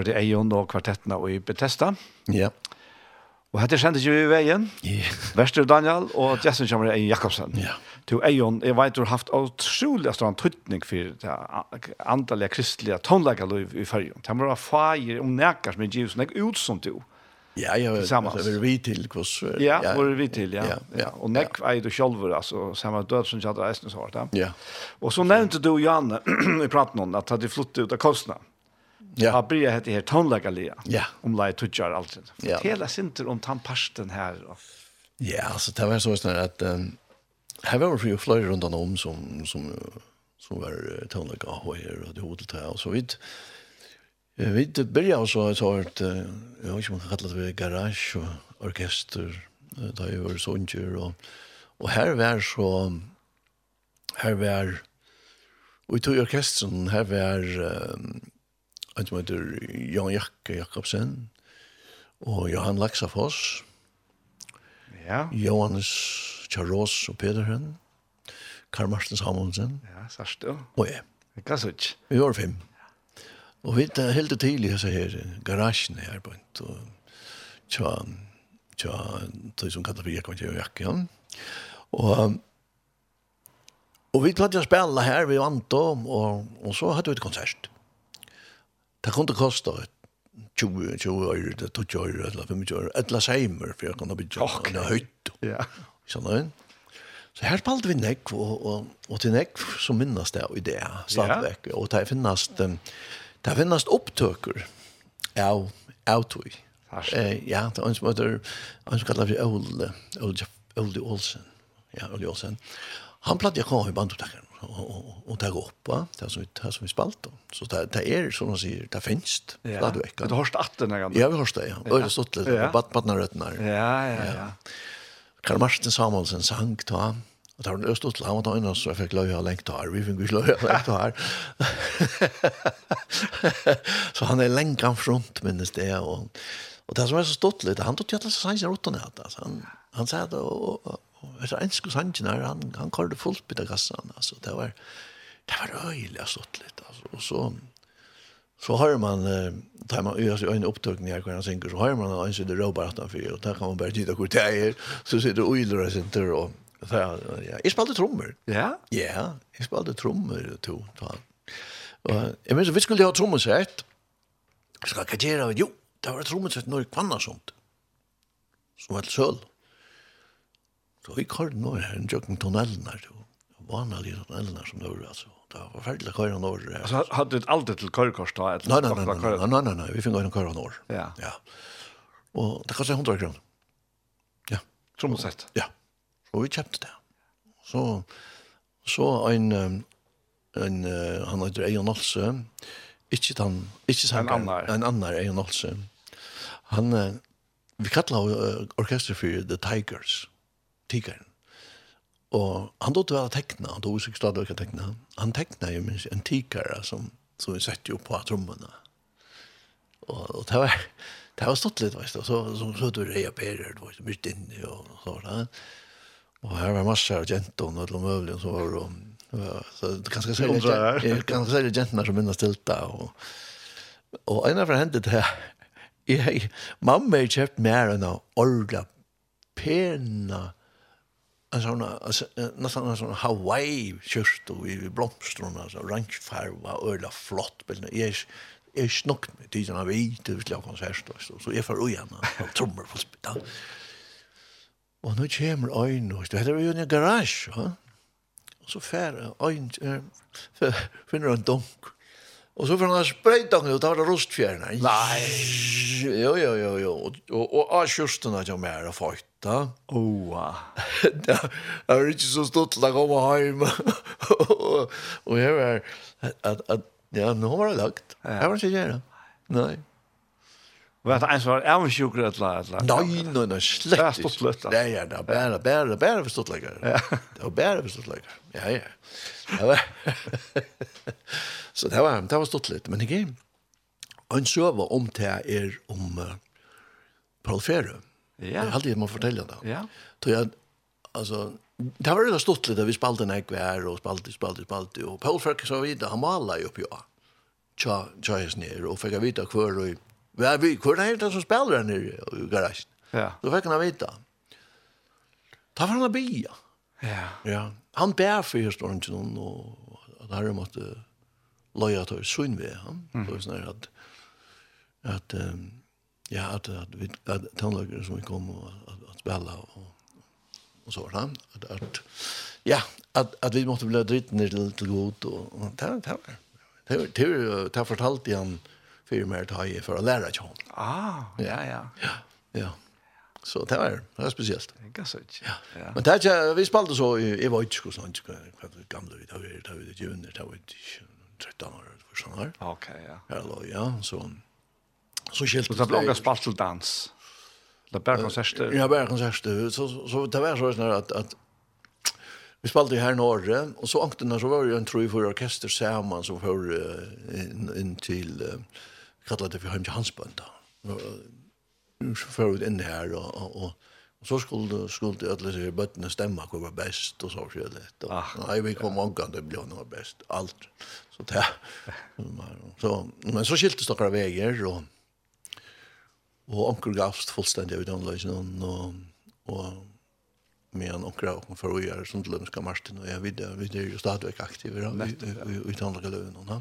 var det Eion og kvartettene og i Bethesda. Ja. Og hette kjente vi i veien. Ja. Vester Daniel og Jessen kommer i Jakobsen. Ja. Til Eion, jeg vet du har haft utrolig stor tøytning for det antallet kristelige tonleggerløyv i fyrjon. Det var feir om nekker som er givet sånn ut som du. Ja, ja, tillsammans. Det var vi till kurs. Ja, ja var vi till, ja. Ja, ja. Och neck ja. är du själv alltså samma död som jag hade var så Ja. Och så nevnte du Janne i praten någon att hade flyttet ut av Kostnad. Ja. Har bryr hette her tonlagalia. Ja. Om lai tutjar alt. Ja. oss inte om tannparsten her. Ja, alltså det var så snart att um, här var det ju flöjt runt om som som som var tonlaga och här och det hotellet här och så vidt. Vi började så ett sort, jag vet inte om man kan kalla det garage och orkester, da jeg var sånger, og, og her var så, her var, og i tog orkestren, her var, um, han som heter Jan Jakke Jakobsen, og Johan Laxafoss, ja. Johannes Charos og Pedersen, Karl Marsten Samuelsen. Ja, sørst du. Og jeg. Det kan sånn. Vi var fem. Og vi er helt tidlig så her, garasjen her på en, og tja, tja, tja, som kallar for Jakob Jakob jakke, ja. Og, og vi klarte å spille her, vi vant om, og, og så hadde vi et konsert. Det kunne kosta 20, 20 år, 20 år, eller 25 år, et la seimer, for jeg kunne bygge en høyt. Ja. Sånn du? Så her spalte vi nekv, og, og, og til nekv så minnes det i det, stadigvæk. Og det finnes, det finnes opptøker av, av tog. Fast. Eh, ja, det er en som heter, en som kallar vi Ole, Ole, Olsen. Ja, Ole Olsen. Han platt jeg kom i bandopptakeren och och ta upp va det som vi det som vi spalt då så det det är som man säger det finns det där du veckan du hörst att den gamla. Ja vi har det ja. Och det stod lite bad bad när ja ja. Ja. Karl Martin Samuelsen sang då Og tar den øst ut til ham, og tar inn oss, og jeg fikk løy av lengt her. Vi fikk løy av lengt her. så han er lengt han front, minnes det. Og, og det som er så stått litt, han tog til at han sier åttende. Han, han sa det, og, og Og etter enske sangen her, han, han kallet fullt bitt av kassan, altså, det var, det var øyelig stått litt, altså, og så, så har man, eh, tar man øyne en upptagning här kan jag tänka så har man en sida råbar at att för och där kan man bara titta hur det är så sitter øyler og sinter, og så, ja, jeg spalte trummor Ja? Ja, jeg spalte trummor to, då och jag menar vi skulle ha trommesett, skal jeg gjøre, jo, det var trummor når jeg kvannet sånt, som var til. Så vi kör nu här en jocken tunneln där då. Vanliga tunneller som det var, alltså. Det var förfärligt köra norr. Alltså hade det alltid till körkors då ett Nej nei, nej nei, nei, nei, vi finner en köra norr. Ja. Ja. Og det kostade 100 kroner. Ja. Som sagt. Ja. Så vi köpte det. Så så en en han heter Eion Olse, Ikke han, ikke sanger. en annar. En annar Eion Olse. Han, vi kallar orkester for The Tigers tiggeren. Og han tog vel å tekne, han tog seg stadig å tekna. Han tekna jo minst en tiggere som, som vi sett jo på trommene. Og, og det var, det var stått litt, veist du, så, så, så du reia perer, du var så mye inne og så var det. Og her var masse av jentene, og møvlig, og så var det, så det kan skal jeg kan skal jentene som minnes tilta, og, og en av hendet her, jeg, mamma har kjøpt mer enn å ordla pena en sån nästan en sån Hawaii kyrst och i blomstron alltså orange farva öla flott men jag är är snock med tiden av vit det vill jag konsert så så är för ojan trummor på spital och nu kommer ein och det är ju en garage va och så fär ein finner en dunk. Og så får han sprayt och da var det rostfjärna. Nei! Jo jo jo jo Og, og, och kjørsten hadde jag mer å fått då. Oa. Det var ikke så stort att komma hem. Og jeg var At, at, ja, nå var det lagt. Jeg var ikke gjerne. Nei. Var det en som var är et eller annet? Nei, nei, nei, slett. Det slett. Ja, ja, det er bare, bare, bare for stått lägger. Ja. Det var bara förstått lägger. Ja, ja. Ja. Så det var, det var stått litt, men ikke. Og en søve om det er om uh, Paul Fere. Ja. Det er alltid jeg må fortelle det. Ja. Så jeg, altså, det var veldig stått litt, vi spalte en ekvær, og spalte, spalte, spalte, og Paul Fere så videre, han maler jo opp ja. Tja, tja, jeg snir, og fikk jeg vite hver, og hva er vi, hvor er det som spiller her nere i garasjen? Ja. Så fikk han vite. Ta for han å bia. Ja. Ja. Han bær for historien til noen, og det her måtte loja tar sunn vi, han Det var sånn at, at, ja, at, at vi, at tannlagere som vi kom og at, at spela og, og så var det, at, at, ja, at, at vi måtte bli dritt ned til, til god, og, og det, det var, det var, det var, det fortalte han fyrir mer ta i for å lære ikke hon. Ah, ja, ja. Ja, ja. Så det var, det var spesielt. Det er Ja. ja. Men det er ikke, vi spalte så, jeg var ikke sånn, gamle, det var, det var, det var, det var, vi det 13 år förstår du? Okej, ja. Ja, då ja, så så skilt så blev det spalt till dans. Det bara konserter. Ja, bara konserter. Så så det var så snart att att vi spalte her Norge, og så åkte så var ju en tro for orkester sammen som får uh, inn, inn til, uh, kallet det för hem till Hansband då. För ut in här och och Og så skulle, skulle alle disse bøttene stemme hva var best og så forskjellig. Ah, Nei, vi kom ja. omgang det ble noe best, alt. Så det, så, men så skiltes dere veier, og, og onkel gavst fullstendig ut annerledes, og, og med en onkel og for å gjøre sånt til Lømska Martin, og jeg videre, vi er jo stadig aktive ut annerledes løven, og da.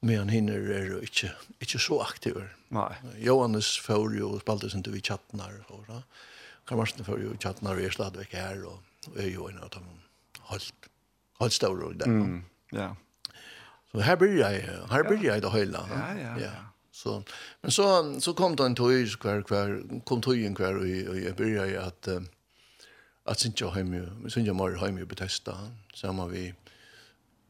Men hinner er jo ikke, ikke så aktive. Nei. Johannes får jo spalte sin til vi chatten her, og så. Ja Kamarsen för ju chatten och är her, og och er jo en av dem holdt, holdt stor och där. Ja. Så her blir jeg, her blir jeg det hele. Ja ja. Ja. Så men så så kom det en tøy hver, hver, kom tøyen og jeg, jag jeg att att at, hem ju synja mer hem ju betesta sammen vi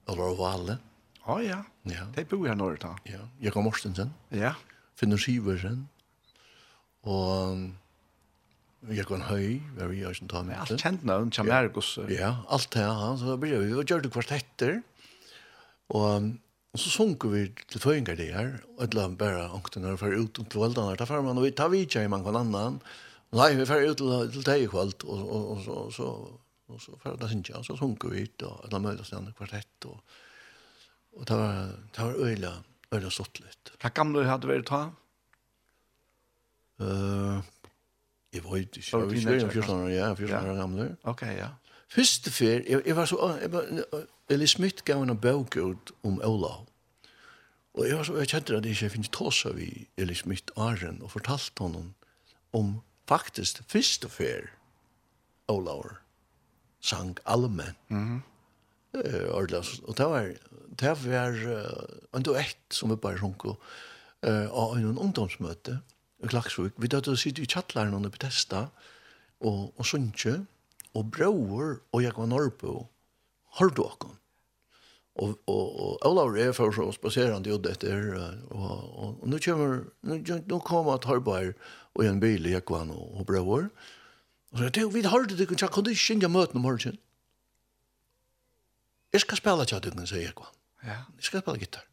eller valle. Å ja. Ja. Det bor jag norr da. Ja. Jakob Morstensen. Ja. Finner skiver Og, Jeg kan høy, var vi også ta med. Alt kjent navn, Kjamergos. Ja, alt det, ja. Så ble vi, vi gjør det kvart etter. Og, og så sunker vi til føyngar det her, og et eller annet bare når vi fyrir ut til veldene. Da fyrir man, og vi tar vi ikke i mange annan. Nei, vi fyrir ut til til deg i kveld, og, og, og, så, og så, og så fyrir det sinja, og så sunker vi ut, og et eller annet møter kvart etter. og, og det var, det var øyla, øyla stått litt. Hva gamle hadde vært ta? Øh, uh, Jeg var ikke, jeg var ikke 14 år, ja, 14 år gamle. Ok, ja. Første fyr, jeg, jeg var så, jeg var, Eli Smith gav en bøk ut om Olav. Og jeg var så, jeg kjente at jeg ikke finnes tåsa vi Eli Smith Arjen, og fortalte honom om faktisk første fer Olav sang allmenn. Mm -hmm. Uh, og det var, det var uh, en duett som vi bare sjunko uh, av en ungdomsmøte. Mm Klaksvik. Vi døde å sitte i kjattlaren under Bethesda, og, og Sundsjø, og bror, og jeg var Norrbo, har du åkken. Og, og, og Olav er for så spaserende gjorde etter, og, og, og nå kommer, nå, nå kommer at Tarbar og en bil i Jekvan og, og bror, og så sier, vi har det, jeg kan ikke kjenne møtene om morgenen. Jeg skal spille tjattingen, sier Jekvan. Ja. Jeg skal spille gitar.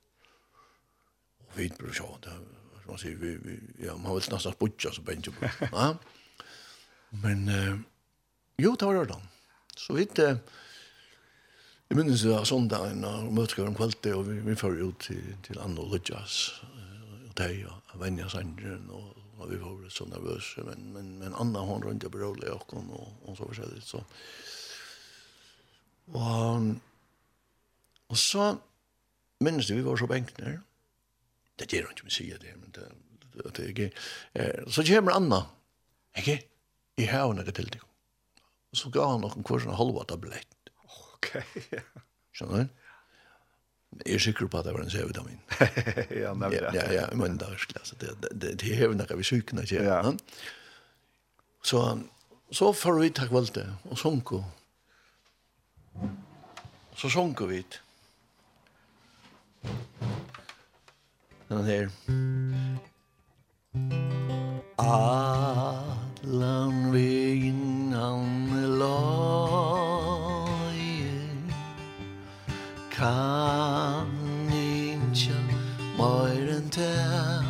Og vi bruker sånn, man säger vi, vi ja man vill nästan spudja så bänka på. Ja. Men eh, jo det var det. Så vi eh, Jag minns det var söndagen och mötskar om kvällte och vi, vi får ut till, till Anna och Ludjas och dig och Vänja Sandren och, och vi var så nervösa men, men, men Anna hon runt och berörde och hon och, och så försäljligt så och, och så minns det vi var så bänkner det gjør ikke med sier det, men det, det, det er ikke. Eh, så kommer Anna, ikke? I havn er til det. Og så gav han noen kursen halva tablett. Ok, ja. Skjønner du? Jeg er sikker på at det var en C-vitamin. ja, nemlig. Ja, ja, ja, men det er virkelig. Det, det, det, det er noe vi sykene til. Ja. Så, så får vi takk valgte, og sunko. Så sunko vi. Den här. Allan vegin han lojen Kan inja møyren det.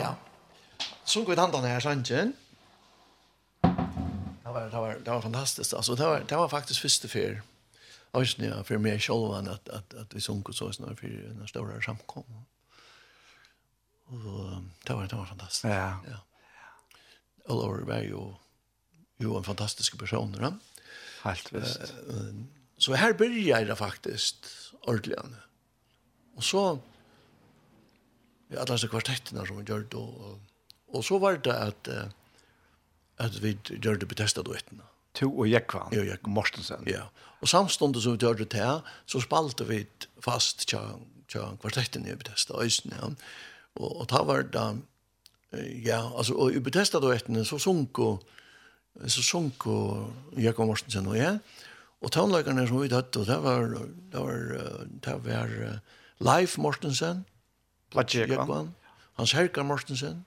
Ja, sunk vi tantan her, sanchen. Det var, det var, det var fantastiskt. Alltså, det var, det var faktiskt första fyr. Øysene ja, for meg selv var at, at, at vi sunket så snart för en store samkom. Og det var, det var fantastisk. Ja. ja. Oliver var jo, jo en fantastisk person. Ja. Helt visst. Så her börjar det faktisk ordentlig. Og så vi alla disse kvartettene som vi gjør det. Og, og så var det at, at vi gjør det då testa duettene to og Jekvan. Ja, Jekvan. Mortensen. Ja. Og samståndet som vi gjør det til, så spalte vi fast tja, tja kvartetten i Bethesda, Øysen, ja. Og, og ta var da, ja, altså, og i Bethesda da etter, så sunk og, så sunk og Jekvan Mortensen og jeg, og tånleikerne som vi tatt, og det var, det var, det var, Leif Mortensen, Platje Jekvan, Hans Herkar Mortensen,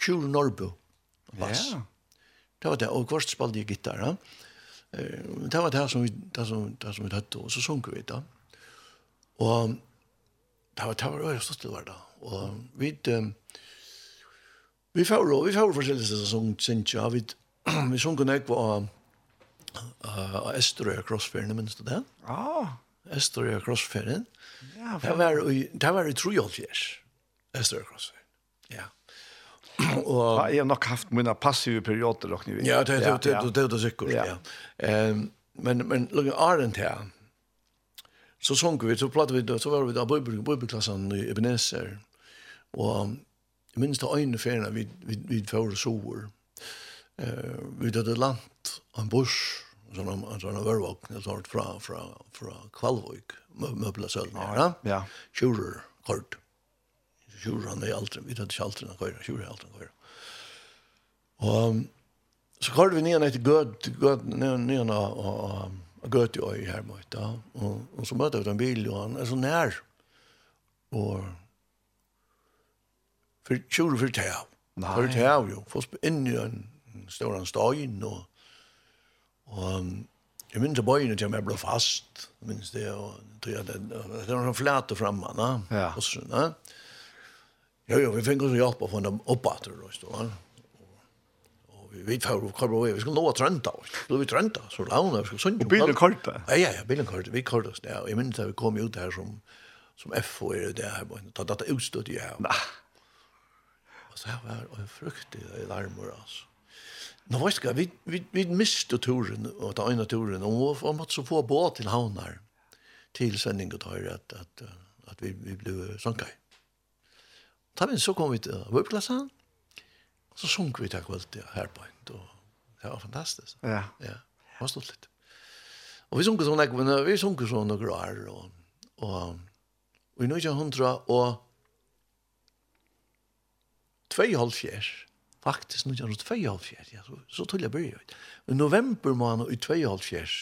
Kjur Norbu, Bass. Ja. Det var det, og kvart spalte jeg gitar, ja. Eh, Det var det som vi, det som, det som vi tøtte, og så sunk vi da. Og det var, det var øyre stått til hver da. Og vi, vi får, vi får forskjellige steder som synes ja, vi, vi sunk nek ekva av, av Esterøya Krossferien, minns du det? Ja. Esterøya Krossferien. Ja, det var, det var i Trojolfjers, Esterøya Krossferien. Ja och jeg har nok haft mina passive perioder och ni vet. Ja, det det det det det säkert. Ja. Ehm men men lugn Arden her, Så sjönk vi så plattade vi då så var vi då bibel bibelklassen i Ebenezer. Och jag minns det en ferien vi, vi, vi för sover. Eh vi det land en busch sånn en sånn overvåkning og sånt fra, fra, fra Kvalvøk, møbler sølgen, ja? Ja. Kjurer, kort tjuran i aldrin, vi tøtt ikke aldrin han køyra, tjuran i aldrin køyra. Og så kallar vi nian etter gøt, gøt, nian av gøt i øy her møyta, og, og så møter vi den bil, og han er så nær, og for tjur for tjau, for tjau jo, for inn i en stor stein, og, og Jeg minns bøyene til jeg ble fast, minns det, og det det var sånn flæte fremme, na? Ja. Og så, na? Jo, jo, vi fick oss hjälp av honom uppåt då så. Och vi vet hur vi kommer vi skulle nå Trenta. Då vi trønta, så launa, vi skulle Og Bilen kortet? Ja, ja, ja, bilen korta. Vi korta oss ja, og jeg minns at vi kom ut här som som F och det här var inte att utstøtt i her. här. Og så här var en fruktig larmer, altså. Nå vet jag, vi, vi, vi miste turen, og ta ene turen, og vi måtte så få båt til havnar, til sending og tøyre, at, at, at vi, vi ble sankai. Mm. Da vi så kom vi til vøpklassen, så sunk vi til kvalitet til Herpoint, og det var fantastisk. Ja. Ja, det var stort litt. Og vi sunk sånn, men vi sunk sånn noen år, og, og, og i nøyja hundra, og tvei halvfjers, faktisk nøyja hundra tvei halvfjers, ja, så, så tull jeg byrja. I november måned i tvei halvfjers,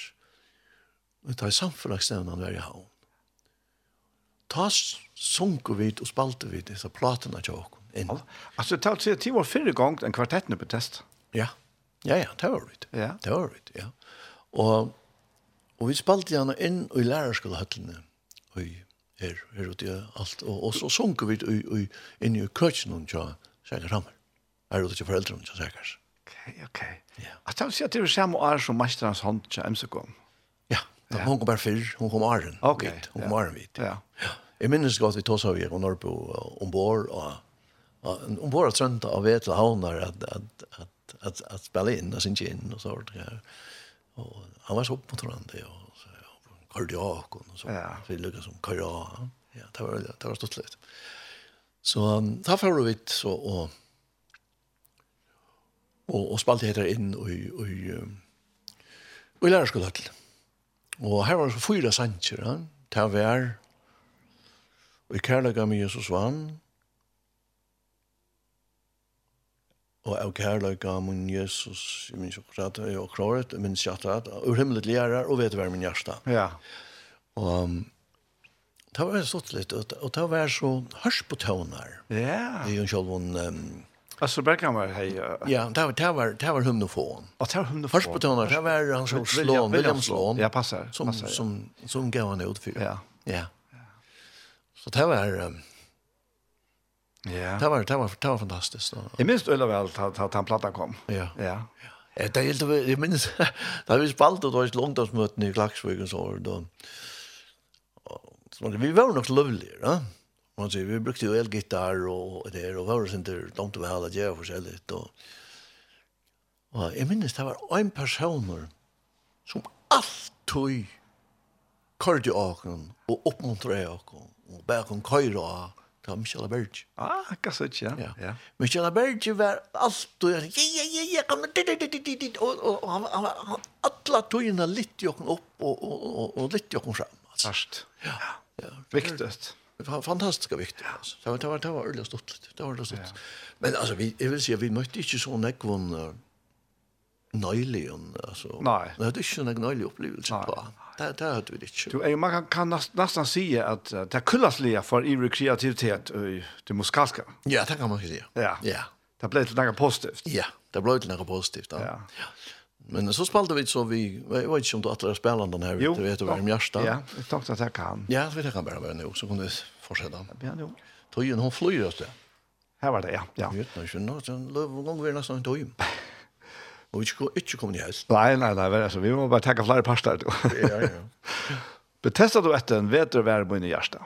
og ta i samfunnsnevnen var i havn. Ta sunko vid og spalte vid disse platene til åkken. Inn. Altså, det var ti var fyrre gang en kvartetten på test. Ja, ja, ja, det var det. Ja. Det var det, ja. Og, og vi spalte gjerne inn i lærerskolehøttene i her, her ute i alt. Og, og så sunko vi inn i køkken og tja, sikkert hammer. Her ute til foreldrene, tja, sikkert. Ok, ok. Ja. Jeg tar å si at det er samme år som mesterens hånd til MCK. Ja, da, hun kom bare fyrr, hun kom åren. Ok. vidt. Hun kom åren vidt. Ja. ja. Jeg minnes godt vi tog seg vi og Norrbo ombord og ombord og trønta av vet og havner at, at, at, at, at spille inn og synge inn og så det her. Og han var så oppmuntrande og så kardiak og så. Ja. Så vi lukket som kardiak. Ja, det var, det var stort litt. Så da får vi så og og, og spalte heter inn og, og, og, og lærer skulle til. Og her var det så fyra sanger, ja. Det var Og i kærlega med Jesus vann, og av kærlega med Jesus, jeg minns jo akkurat, jeg har klaret, jeg minns jo akkurat, ur himmelig lærer, og vet hver min hjärsta. Ja. Og det var stått litt, og det var så hørs på tøvnar. Ja. Det er jo en sjølvån... Um, Alltså Bergman var hej. Ja, det var det var det var hymnofon. Och det var hymnofon. Först på tonen, det var han som Sloan, William Sloan. Ja, passar. Som som som gav han ut för. Ja. Ja. Så det var... Ja. Det var, det var, det var fantastiskt. Jag minns öle väl att, att han plattan kom. Ja. Ja. ja. Det är helt, jag minns, da vi spalte då i långdagsmöten i Klaxvik och så, då, så vi var nog lovliga, va? Man säger, vi brukte ju elgitarr och det och var det inte långt över alla djur för sig lite. Och, och jag minns, det var en person som alltid körde åken och uppmuntrade åken og bare kom køyre og det Michelle Berge. Ah, hva så ikke, ja. ja. Michelle Berge var alt og jeg sa, ja, ja, ja, kom, dit, dit, dit, dit, dit, og, han, han, han, alle togene litt jokken opp og, og, og, og litt jokken frem. Altså. Ja. ja. Viktigt. Det var fantastiskt viktigt. Alltså. Det var det var det var ordentligt stort. Det var ordentligt stort. Men alltså vi jag vill säga vi mötte inte sån ekvon nöjlig. Alltså. Nej. Det är inte en nöjlig upplevelse. på. Det, det hade vi inte. Du, man kan, kan näst, nästan säga att det är kullasliga för ivrig kreativitet i det muskalska. Ja, det kan man säga. Ja. ja. Det blev till något positivt. Ja, det blev till något positivt. Ja. ja. Men så spalte vi så vi jag vet inte om du att lära spela den här jo, du vet över mjärsta. Ja, jag tänkte att jag kan. Ja, så vet jag kan bara vara nu så kunde vi fortsätta. Ja, jo. Tojen hon flyr oss det. Här var det ja. Ja. Jag vet inte, nu så lov gång vi nästan tojen. Og vi skulle ikke komme i helst. Nei, nei, nei, altså, vi må bare tenke flere parster. ja, ja. Betestet du etter en veterværmån i hjertet?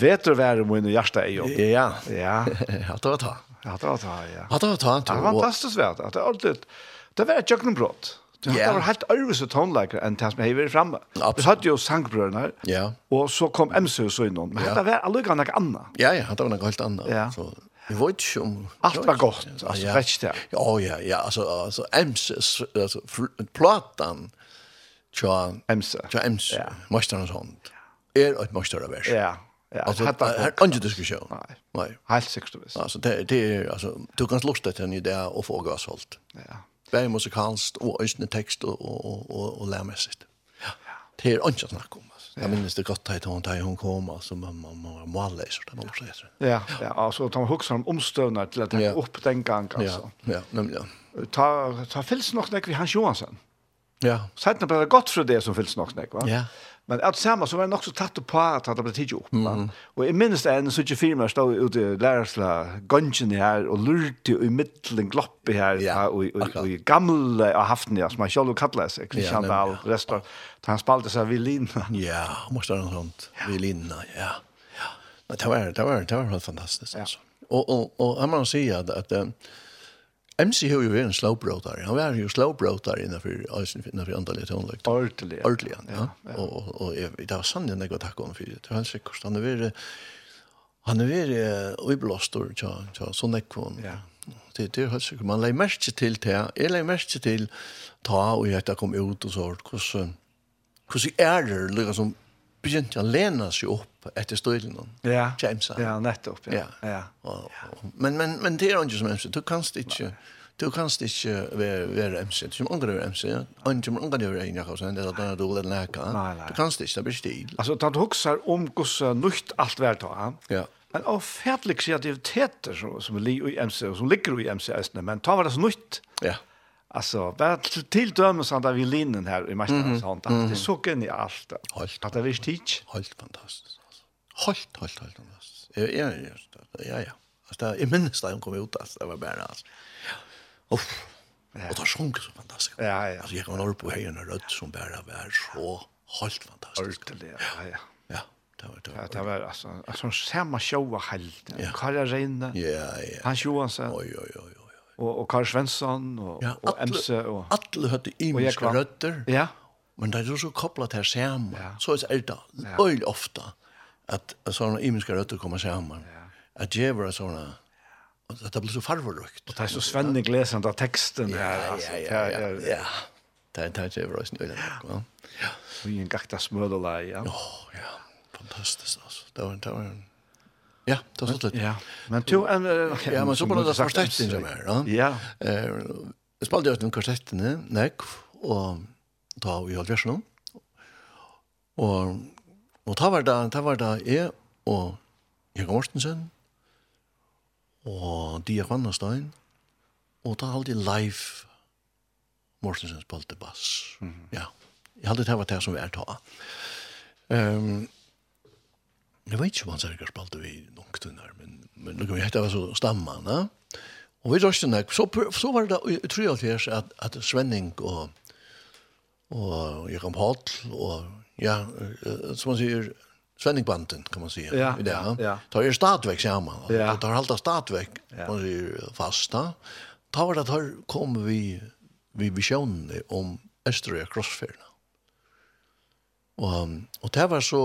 Vet du hva er min hjerte er jo? Ja. Ja. Hatt det var ta. Hatt det var ta, ja. Hatt det var ta. Det var fantastisk vet vært. Det er alltid, det var et jøkkenbrott. Det yeah. var helt øvelse tonelager enn det som jeg var fremme. Vi hadde jo sangbrødene her, ja. og så kom MC og så innom. Men ja. det var aldri noe annet. Ja, ja, det var noe helt annet. Ja. Så, jeg vet ikke om... Alt var godt, altså, ja. rett det. Ja, ja, ja, altså, altså MC, altså, platan, tja... MC. Tja MC, ja. Masterens hånd, er et masterrevers. Ja, Ja, alltså hade inte diskussion. Nej. Nej. Helt säkert visst. Alltså det det alltså du kan lusta till en idé och få gasholt. Ja. Bär musikalst och ösne text och och och och lärmässigt. Ja. Det är inte snack om alltså. Jag minns det gott att hon där hon kom alltså man var måla så där måste jag. Ja, ja, alltså de huxar om omstövnar till att ta upp den gång alltså. Ja, ja, nämligen. Ta ta fälls nog när vi Hans Johansson. Ja. Sætna ble det godt fra det som fylls nok snakk, va? Ja. Men alt sammen så var det nok så tatt på at det ble tidlig opp. Mm. Og jeg minnes det en sånn firma stod ute i lærersla gongen her og lurte i middelen gloppe her ja, og, og, og, og gamle av haften ja, som han selv kallet seg, Kristian Dahl, ja, resten. Han spalte seg violina. Ja, måste ha noe sånt. Violina, ja. ja. Det var, det var, det var helt fantastisk. Ja. Og, og, og jeg må si at, at att MC har jo vært en slowbrotar. Han var jo slowbrotar innenfor, innenfor andalige toneløk. Ordelig. Ordelig, ja. ja. Og, og, og jeg, det var sann jeg var takk om for det. Det var helt sikkert. Han er vært han er vært uiblåstor, tja, tja, sånn ekvån. Ja. Det, det er helt sikkert. Man legger merke til det. Jeg legger merke til ta og jeg kom ut og så, hvordan hvordan er det, liksom, begynte å lene seg opp etter støylen. Ja. James. Ja, nettopp. Ja. ja. ja. ja. Men, men, men det er ikke som MC. Du kan ikke... Du kan ikke være, være MC. Du kan ikke være MC. Du kan ikke være en jakk og sånn. Det er at du er leka. Nei, nei. Du kan ikke. Det blir stil. Altså, da du husker om hvordan nytt alt hver tag. Ja. Men av fætlig kreativiteter som, som, li, i MC, som ligger i MC-æsene. Men ta var det så nytt. Ja. Alltså, bara till dömen han där vid linjen här i mästarens hand. Det är så genialt. Helt. Att det är tid. Helt fantastiskt. Helt, helt, helt fantastiskt. Ja, ja, ja. ja. Alltså, jag minns det, hon kom ut. Alltså, det var bara, alltså. Uff. Ja. Och det sjunker så fantastiskt. Ja, ja. Alltså, jag kan upp på höjden och rött som bara var så helt fantastiskt. Ordentligt, ja, ja. Ja, det var det. Ja, det var alltså, alltså, samma show var helt. Ja. Karla Reine. Ja, ja. Hans Johansson. Oj, oj, oj, oj og, og Karl Svensson og, ja, og atle, MC. Og, alle høyde imiske røtter, ja. men det er jo så kopplat her sammen. Ja. Så er det ja. øyelig ofte at sånne imiske røtter kommer sammen. Ja. At djever er sånne at det blir så farverøkt. Og det er så svennig lesende av teksten her. Altså. Ja, ja, ja. ja. Det er det djever er sånn Ja. Ja. Så en gakta smødela, ja. Åh, ja. Fantastisk, altså. Det var en, det var en Ja, det var så Ja. Men to en okay, ja, men så bara det förstått det mer, va? Ja. Eh, Jeg spelade jag den kvartettene, nek, og da vi hade ju Og, och ta var det, da var det jeg og Jørgen Mortensen og Dia Kvannestein, og da ta jeg live Mortensen spalte bass. Mm -hmm. Ja. Jeg halde det var det som vi er ta. Ehm um, Jeg vet ikke om han sikkert spalte vi nok tunner, men, men vi hette var så stammene. Og vi røste nek, så, så var det, jeg tror alt her, at, at Svenning og, og Jakob Hall og ja, som man sier, Svenningbanden, kan man säga. Ja, ja, ja. Tar er stadväck sammen, Ja. Tar halta stadväck, ja. man säger fasta. var det tar kommer vi vi visionen om Östra crossferna. Og, og det var så,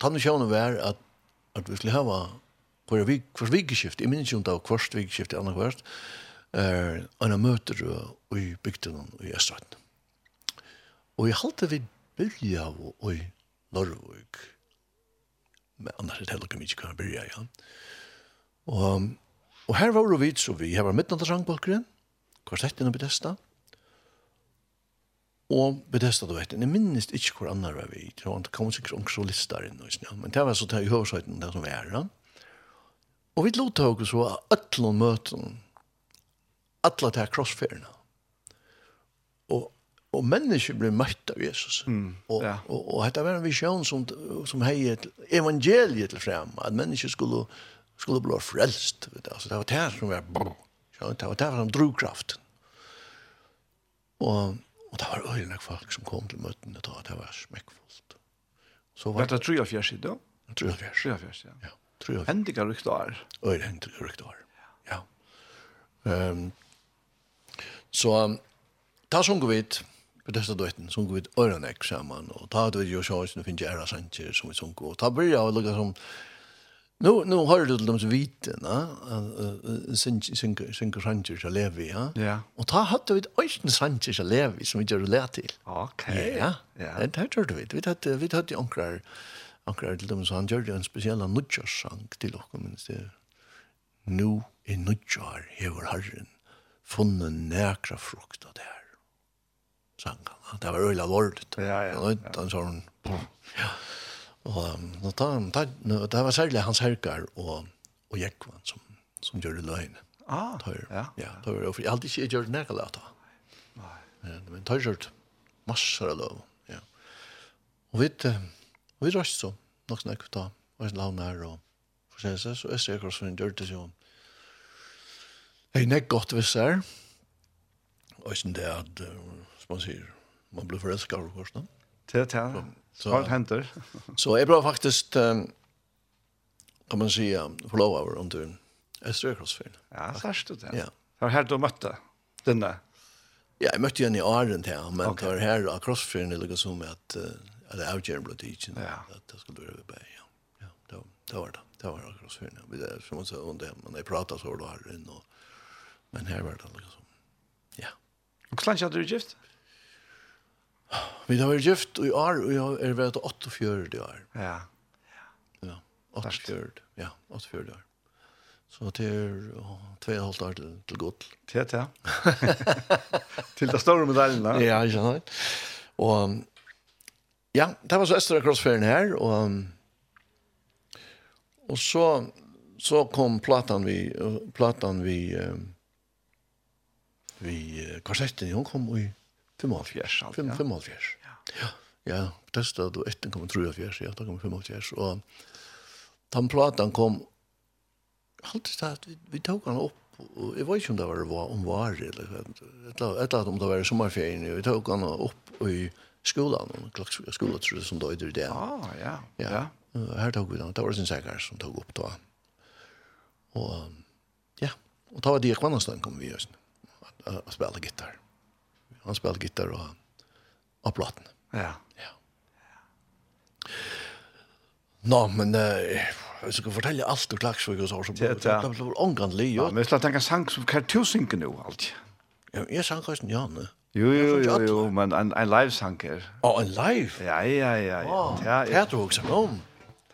tannet sjående var at, at vi skulle hava hver vik, hver vikeskift, jeg minns jo om det var hver vikeskift, annet hvert, er, anna møter i bygden i Østvatten. Og jeg halte vi byrja og i Norrvøk, men annars er det heller ikke mye kan byrja, ja. Og, og her var vi så vi, her var midtnatt av sangbalkeren, kvartetten og Bethesda, og Og bedesta du vet, jeg minnes ikke hvor annar var vi, det var kom sikkert omkring listar inn, men det var så til i hørsøyten det som er. Og vi lot tog oss av alle møten, alle til her. Og, og mennesker ble møtt av Jesus. Mm, og, ja. og, og, og dette var en visjon som, som heier evangeliet til frem, at mennesker skulle, skulle bli frelst. Vet du? Altså, det var det som var, det var det som drogkraften. Og Og det var øyne folk som kom til møtene da, det var smekkfullt. Så var det 43 siden? 43. 43, ja. ja. Hendiga ryktar. Øyne hendiga ryktar, ja. Um, så da sunger vi et, på dessa døyten, sunger vi et øyne sammen, og da hadde vi jo sjøys, nå finnes jeg æra sanger som vi sunger, og da blir jeg å lukka som, Nu nu har du dem så vite, va? Synker synker synker sanjer så lever ja. Ja. Och ta hade vi östen sanjer så lever som vi gör lärt till. Okej. Ja. Ja. Det hade du vet. Vi hade vi hade ankrar ankrar till dem så han gjorde en speciell nutjarsang till och men det nu i nutjar hever harren funnen näkra frukt och där. Sangen. Det var öliga lord. Ja ja. Och då så Ja. Og da, det var særlig hans herkar og, og Jekvann som, som gjør det løgn. Ah, tøyr, ja. Ja, tøyr, og jeg hadde ikke gjort nærkala da. Nei. Men tar gjort massar av løv, ja. Og vi, og vi røst så, nok snakk da, og jeg lavn her og for seg, så jeg ser hva som gjør det sånn. Jeg nekk godt hvis jeg er, og ikke det at, som man sier, man blir forelsket av hos dem. Det er det, ja. Så, Snart händer. så jag blev faktiskt, um, kan man säga, over under Östra Krossfjärden. Ja, särskilt det. Ja. Det var här du mötte denna. Ja, jag mötte henne i Arend här, men okay. det var här av Krossfjärden det låg som att, att det avgärden blev tidsen. Ja. Att det skulle börja vid. Ja, ja det, var, det var det. Det var av Krossfjärden. Vi där, som man sa, under hemma, men jag pratade så var det här inne. Men här var det liksom. Ja. Och slant hade du gift? Ja. Vi har vært gift i år, og jeg er vært 48 år. Ja. Ja, 48, ja, 48 år. Så det er tve og halvt år til, til godt. Til det, ja. til det store medaljen, da. Ja, ikke sant. Og ja, det var så Østra Crossfairen her, og, og så, så kom platan vi, platan vi, vi korsetten, hun kom i 55, alt, ja. 55. Ja. Ja, testa du etter kom 53, ja, da kom 55, og den platan kom, alltid tatt, vi, vi tog han opp, og jeg vet ikke om det var om var, eller et eller annet om det var i sommerferien, vi tok han opp i skolan, skolan tror jeg som døyder i det. Ah, ja, ja. Her tok vi den, det var sin sikker som tog opp da. Og ja, og da var det i Kvannastan kom vi just, å spille gitarr Han spelade gitarr och och platten. Ja. Ja. Nå, men eh jag ska fortälja allt och klaxvik och så så det blir ångandlig. Ja, men jag tänker sang som kan tusen nu allt. Ja, jag sang kanske ja, ne. Jo, jo, jo, jo, men en, en live-sang her. Å, en live? Ja, ja, ja. ja. Oh, ja, ja. Det er du også om.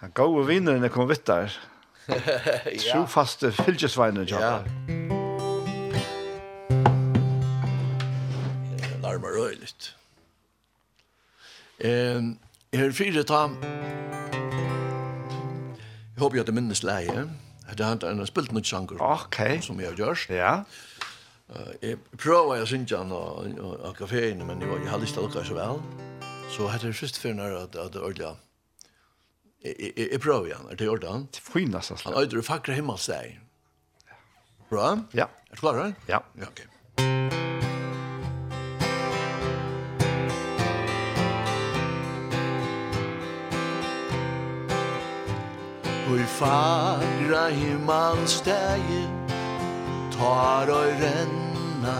Den gode vinneren er kommet vitt der. Trofaste fylkesveinen, ja. Ja. livet. Eh, er fire ta... Jeg håper jeg at det minnes leie. Det har han har spilt noen sanger okay. som jeg har gjort. Ja. Jeg prøver å synge han av kaféene, men jeg, jeg har lyst til å lukke så vel. Så hette det først for når at det ordentlig Jeg prøver igjen, er det i orden? Det er fint, altså. Han øyder å fakre himmelsteg. Bra? Ja. Er du klar, da? Ja. Ja, ok. Ui fagra himmalstegi Tar oi renna.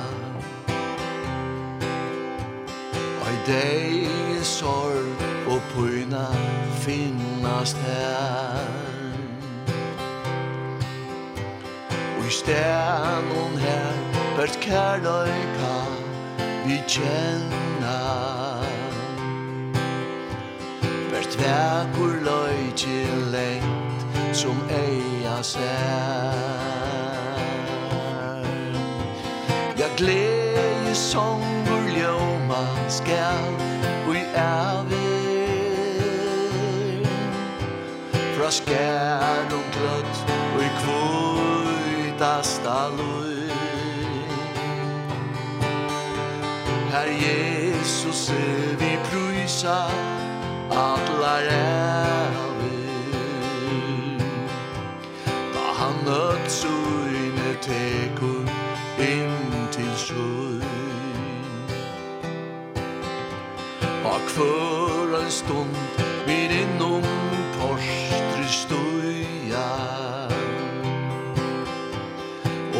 Oi dei sorg og puna finnast her. Ui hon her Bert kærløyka vi kjenna Bert vekur løyki lengt som eia sær. Ja, glede songur vår ljåma skal og i Fra skær og gløtt og i kvøytasta løy Herre Jesus, vi prysa atlar er at søgne tekur inn til sjøen Og kvør en stund vid innom porstri støya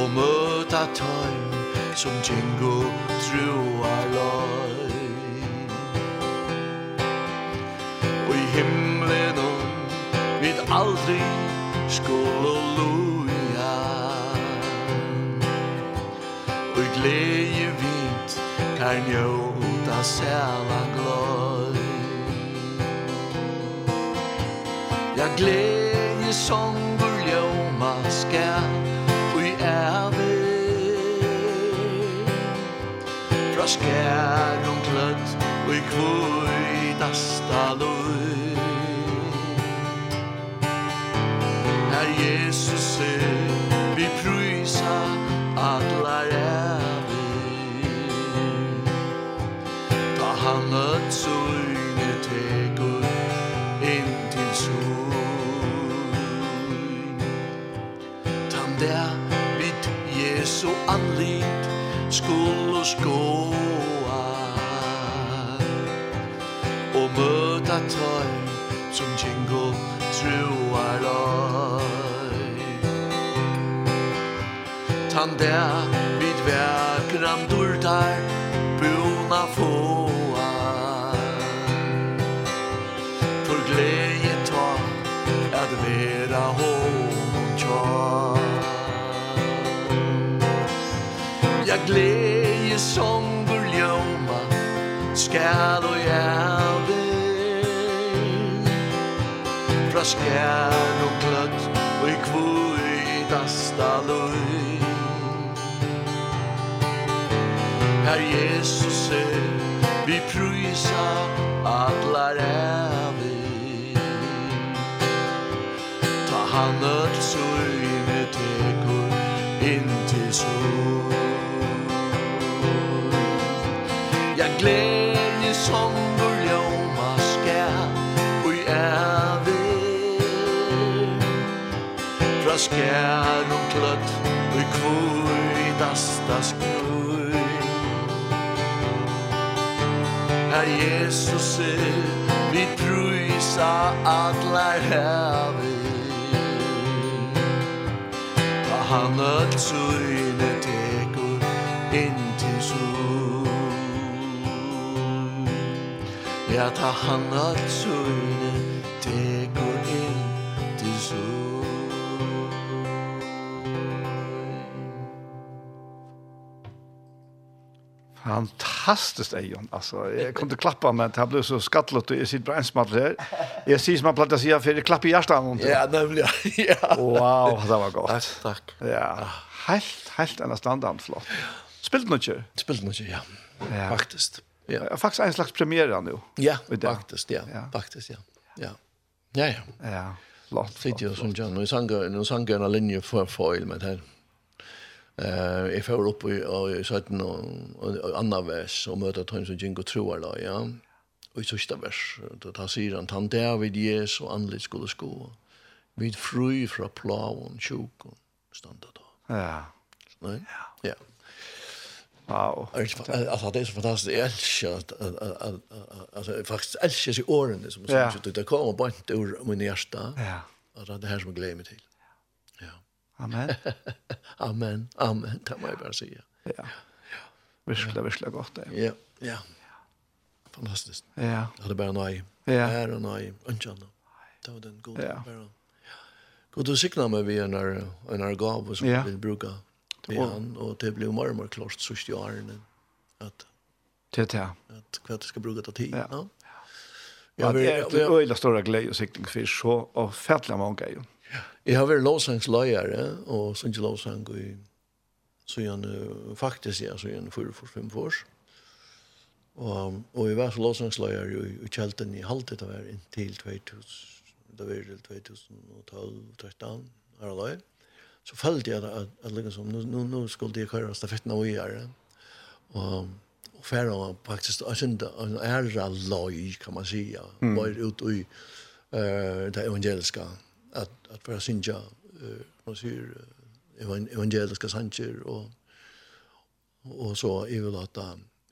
Og møta tøym som tjengo truar løy Og i himmelen vid aldri skål og lov leje vit Kan njóta sæla gløy Ja gleje songur ljóma skal Ui ævi. Fra skærum kløtt Ui kvui dasta løy Her Jesus er Vi prysa atlar er han at søgne tegur inn til søgn Tan der vid Jesu anlit skuld og skåa. Og møta tøy som tjengo truar løy. Tan der vid verkram durtar Buna får. honom tja Ja glädje som buljoma Skal og jävlig Fra skjær og kløtt og i kvuit asta løy Herr Jesus, vi prysa atlar er han öll sorgine tekur inn til sol. Ja gledje som vår ljóma skall og jeg vil Fra skall og kløtt og kvordasta skur Her Jesus er vi prøysa atlar hevet han at søyne tekur inn til sol. Ja, ta han at søyne fantastiskt Ejon. Alltså jag kunde klappa men det blev så skattlott och jag sitter bara ensam här Jag ser som man plattar sig för det klappar i hjärtan och Ja, nämligen. Ja. Wow, det var gott. Tack. Ja. Helt helt en standard flott. Spilt nu inte. Spilt nu ja. Ja. Faktiskt. Ja. Faktiskt en slags premiär nu. Ja, faktiskt, ja. Faktiskt, ja. Ja. Ja, ja. Ja. Flott. Sitter som John och sjunger, nu sjunger en linje for foil med här. Eh, jeg får opp i, i 17 og, anna vers og møter tøyen som Jingo troar da, ja. Og i sørste vers, da sier han, han David Jesu anlitt skulle sko, vid fru fra plaven, tjoken, standa da. Ja. Nei? Ja. ja. Wow. Alltså det är så fantastiskt. Jag älskar alltså jag faktiskt älskar sig åren som som det kommer bara inte ur min hjärta. Ja. Alltså det här som jag gläder mig till. Amen. amen, amen, det må jeg bare si. Ja. ja. Virkelig, virkelig godt det. Ja, ja. Fantastisk. Ja. Det hadde bare nøy. Ja. Her og nøy. Ønskjønne. Det var den gode. Ja. Bare. God du sikna meg vi en her gav som ja. vi bruker vi han, og det blir jo mer og mer klart sørst i årene at det er det. At hva det skal bruke til tid. Ja. ja. ja. det ja. ja. ja. ja. ja. ja. ja. ja. ja. ja. ja. ja. ja. Jeg har vært lovsangsløyere, og sånn ikke lovsang i så gjerne, faktisk jeg, så for for fem år. Og, og jeg var så lovsangsløyere i, i kjelten i halvtid, det var inntil 2000, det var til 2012-13, her og løy. Så følte jeg at, at liksom, nå, nå, nå skulle jeg køre stafetten av å gjøre. Og, og færre var faktisk, jeg synte, en ære løy, kan man si, mm. var ut i uh, det evangeliske att att vara synja eh man säger evangeliska sanger och och så är väl att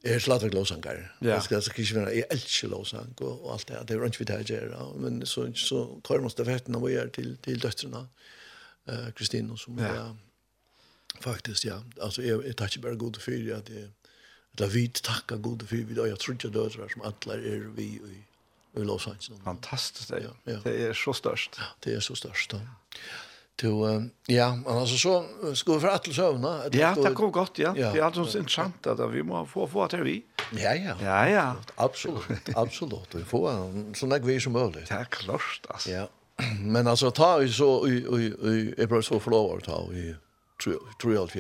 är slatter låsangar. Jag ska så kanske vara älskar låsang och allt det det är inte vi där gör men så så kör måste stafetten när gör till till döttrarna eh Kristin och som är faktiskt ja. Alltså jag tackar bara god för att det att vi tackar god för vi jag tror inte döttrar som alla är vi i i Los Angeles. Fantastiskt det. Ja, ja. Det är så störst. Ja, det är så störst. Ja. Då ja, men alltså så ska vi för att sövna. Ja, det går gott, ja. Det är alltså så intressant att vi måste få få till vi. Ja, ja. Ja, ja. Absolut, absolut. Vi får så näck vi som möjligt. Ja, klart alltså. Ja. Men alltså ta ju så i i i är bara så förlorat ta i tror jag tror jag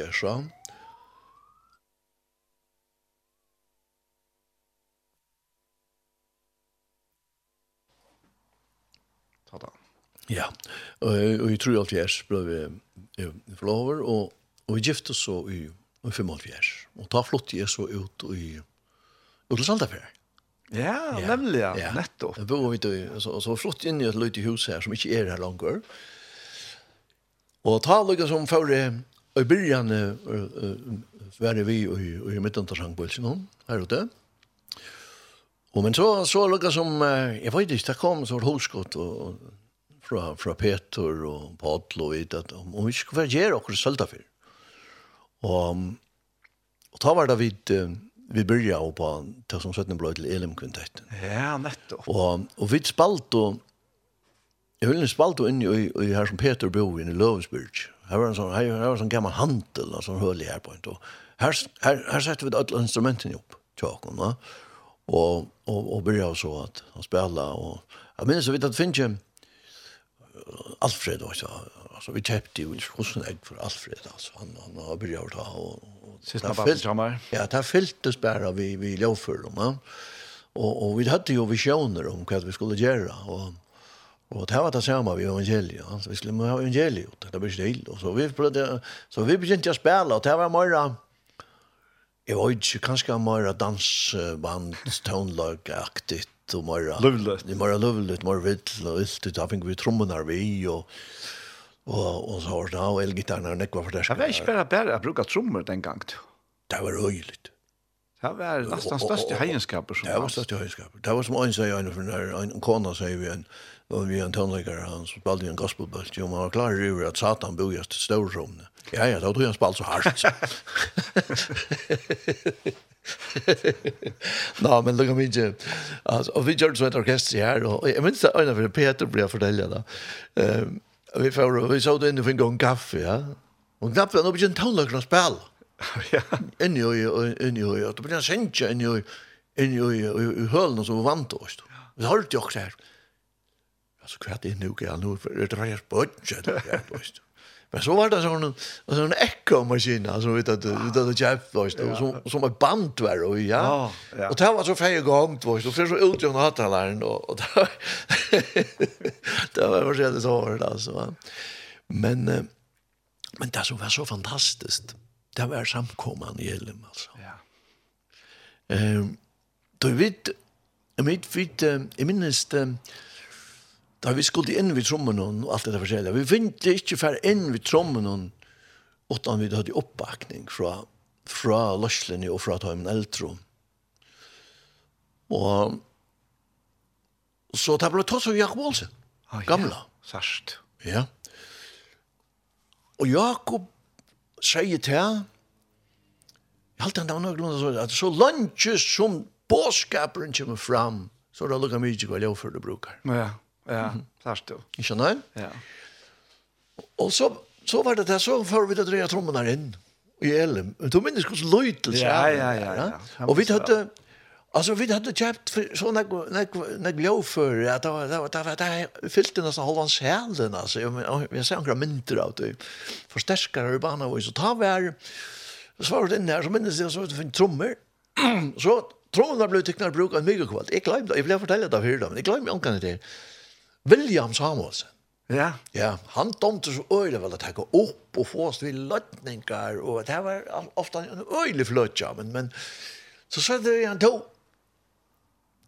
Ja, og, og jeg tror alt jeg ble vi forlover, og, og vi gifte så i, i 75. Og da flott jeg så ut i, ut til Saldafer. Ja, ja, nemlig, ja, ja. nettopp. Jeg bor vidt, så, så flott inn i et løyt i hus her, som ikke er her langer. Og ta lukka som før i byrjan var vi i, i midten til Sangbølsen, her ute. Og men så, så lukka som, jeg vet ikke, det kom så hoskott og, og fra, fra Peter og Padl og vidt, at om vi skulle være gjøre okkur sølta for. Og, og ta var det vidt, vi byrja og på det som søttene blei til Elim kvintetten. Ja, nettopp. Og, og vi spalt og, jeg ville spalt og inn i, i, her som Peter bor i Løvensbyrg. Her var en sånn, her, her var en sånn gammal handel, og sånn hølig her på en. Her, her, her setter vi alle instrumentene opp, tjakken, va? Og, og, og byrja så at han spela, og jeg minns så vidt at finnes jeg, Alfred också. Alltså vi köpte ju en ägg för Alfred alltså han han har börjat ta och, och sista babbeltramar. Ja, där fylltes bara vi vi låg för dem. Ja. Och och vi hade ju visioner om vad vi skulle göra och Och det var det samma vi evangeliet. Alltså, vi skulle ha evangeliet. Det blir still. Och så vi, prövde, så vi begynte att spela. Och det var mer, Jag var inte kanske mer dansband, tonelagaktigt og mer lovligt. Det mer lovligt, mer vitt og alt det där vi trummorna vi och och och så har det och elgitarrna och nekva för det. Jag vet inte bara bara bruka trummor den gången. Det var roligt. Det var nästan största hejenskaper som Det var största hejenskaper. Det var som en säger en från en kona säger vi en och vi en tonläggare han spelade en gospelbult. Jo man var klar över att Satan bor just i storrummet. Ja, ja, då tror jag han spalt så hardt. Nå, men lukka mig ikke. Altså, og vi gjør det som et orkester her, og jeg minns det øyne for Peter ble jeg fortelle da. Um, vi, får, vi så det inn og fikk en kaffe, ja. Og knappen, nå begynte tåløkken å spille. Ja. Inni og inni og inni, og det begynte han sendtje inni og inni og i hølen som var vant oss. Vi holdt jo også her. Altså, hva er det nu, ja, nå er det rett bøtjen, ja, du Men så var det sån sån ekomaskin alltså vet att vet att jag först och som som ett band var och ja. Och det var så feie gångt var så för så ut jag hade läraren och och det var väl det så hårt alltså. Men men det som var så fantastiskt. Det var samkomman i Elm alltså. Ja. Ehm då vet Jag minns, jag minns, Da vi skulle inn vid trommen og alt det der forskjellige. Vi vinte ikke for inn vid trommen og utan vi hadde oppbakning fra, fra løslinje og fra tøymen eldre. Og så det ble tatt av Jakob Olsen, ah, gamla. Ja, sørst. Ja. Og Jakob sier til han, jeg halte han da noen så, at så langt som båskaperen kommer fram, så er det lukket mye hva jeg for det bruker. Ja, ja. Ja, klart du. Jag känner. Ja. Og så så var det det, så för vi det dreja trummorna inn, i Elim. Du minnes hur lojt Ja, ja, ja, ja. Og vi hadde, altså vi hade köpt så nek, nek, nek för at det var det var det var det fyllt den så halvan själen alltså jeg, jeg ser några mynter av det förstärkare i banan og så tar vi här så var det inn her, så minnes jeg, så för trommer, så trummorna blev tycknar brukar mycket kvalt. Jag glömde jag blev fortällt av hur men jeg glemte ankan det. William Samuelsen. Ja. Ja, han domte så øyelig vel at jeg går opp og få oss til løtninger, og det var ofte en øyelig fløtja, men, men så sa det han to.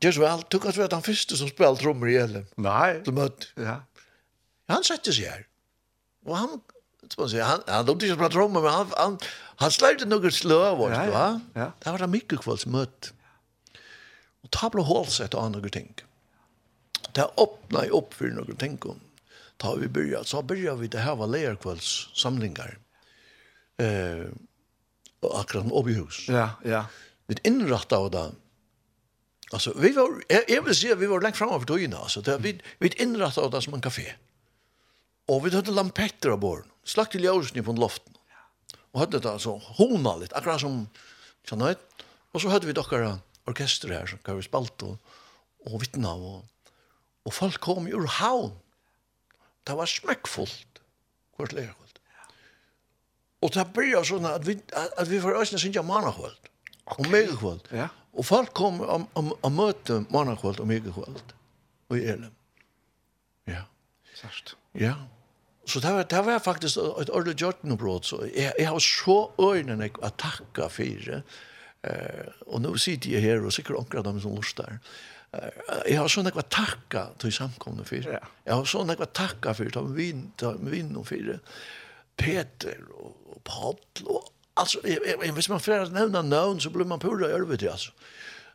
Det er så vel, tukk at vi at han første som spiller trommer i Elem. Nei. Som møtt. Ja. Han sette seg her. Og han, som man sier, han, han domte ikke å spille trommer, men han, han, han slørte noen sløv, ja, ja. ja. Det var da mye kvalls møtt. Og ta ble hålsett og andre ting. Ja det öppnar jeg opp for några ting om. Ta vi börja så börjar vi det här var lärkvälls samlingar. Eh och oppe i hus. Ja, ja. Vi inrätta av det. Alltså vi var jeg, jeg vil si at vi var långt fremme for togene. Altså, Det vi vi inrätta av det som en kafé. Och vi hade lampetter av bord. Slagt til ljusen från loften. Och hade det altså hona litt, akkurat som så Och så hade vi dere orkester här som vi spalt og, och vittna och Og folk kom ur havn. Det var smekkfullt. Hvor det Og det blir sånn at vi, at vi får øyne synes jeg mannakvöld. Okay. Og megakvöld. Ja. Og folk kom og, og, og møte mannakvöld og megakvöld. Og i Elem. Ja. Sørst. Ja. Så det var, det var faktisk et ordentlig gjørtenobrot. Så jeg, jeg har så øynene å takke for det. Eh, og nå sitter jeg her og sikkert omkring dem som lort der. Eh, jeg har sånn ekva takka til samkomne for. Ja. Jeg har sånn ekva takka for, ta vin, ta vin og for Peter og, og Paul og altså, jeg, jeg, hvis man får nevne navn, så blir man pura ørve til, altså.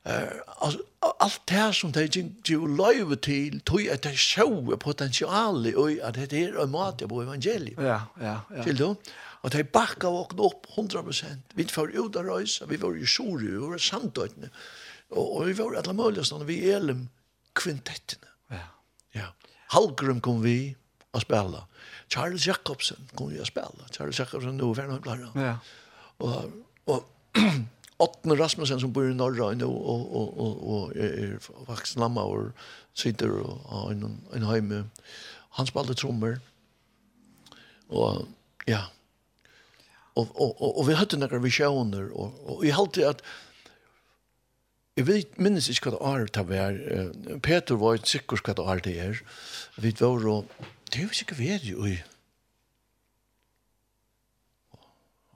Uh, altså, alt det her som det gjør løyve til, tog at det er potensialet, og at det er en mat på evangeliet. Ja, ja, ja. Til du? Og det bakka våkne opp 100%. Vi får ut av røys, vi var i sjore, vi var i samtøytene. Ja Och, og vi var alle mulige stånd, vi elem kvintettene. Ja. ja. Hallgrim kom vi att spela. Charles Jacobsen kom vi att spela. Charles Jacobsen nå var han Ja. Och, och Otten Rasmussen som bor i norra nu och och och och er vuxen lamma och sitter och en en heime. han spalte trommer. och ja och och och vi hade några visioner och och jag hade att Jeg vet, minnes ikke hva det er til å hver. Peter var ikke sikker hva det er det er. Vi var og, det er jo ikke vi er jo i.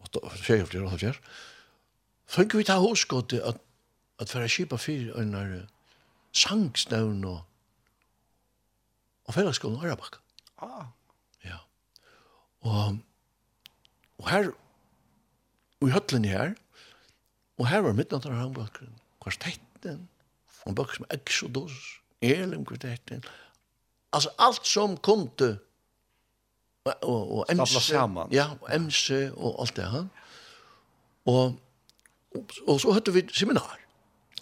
Tjej og flere og flere. Fønk vi ta hoskåte at, at for å kjipa fyr en der sangstøvn og, og fellesskolen og Arabakka. Ah. Ja. Og, og her, og i høtlen her, og her var midnatt av Arabakka kvartetten, og bok som Exodus, Elim kvartetten, altså alt som kom og, og och MC ja og MC og alt det her, og, og, og så hade vi seminar.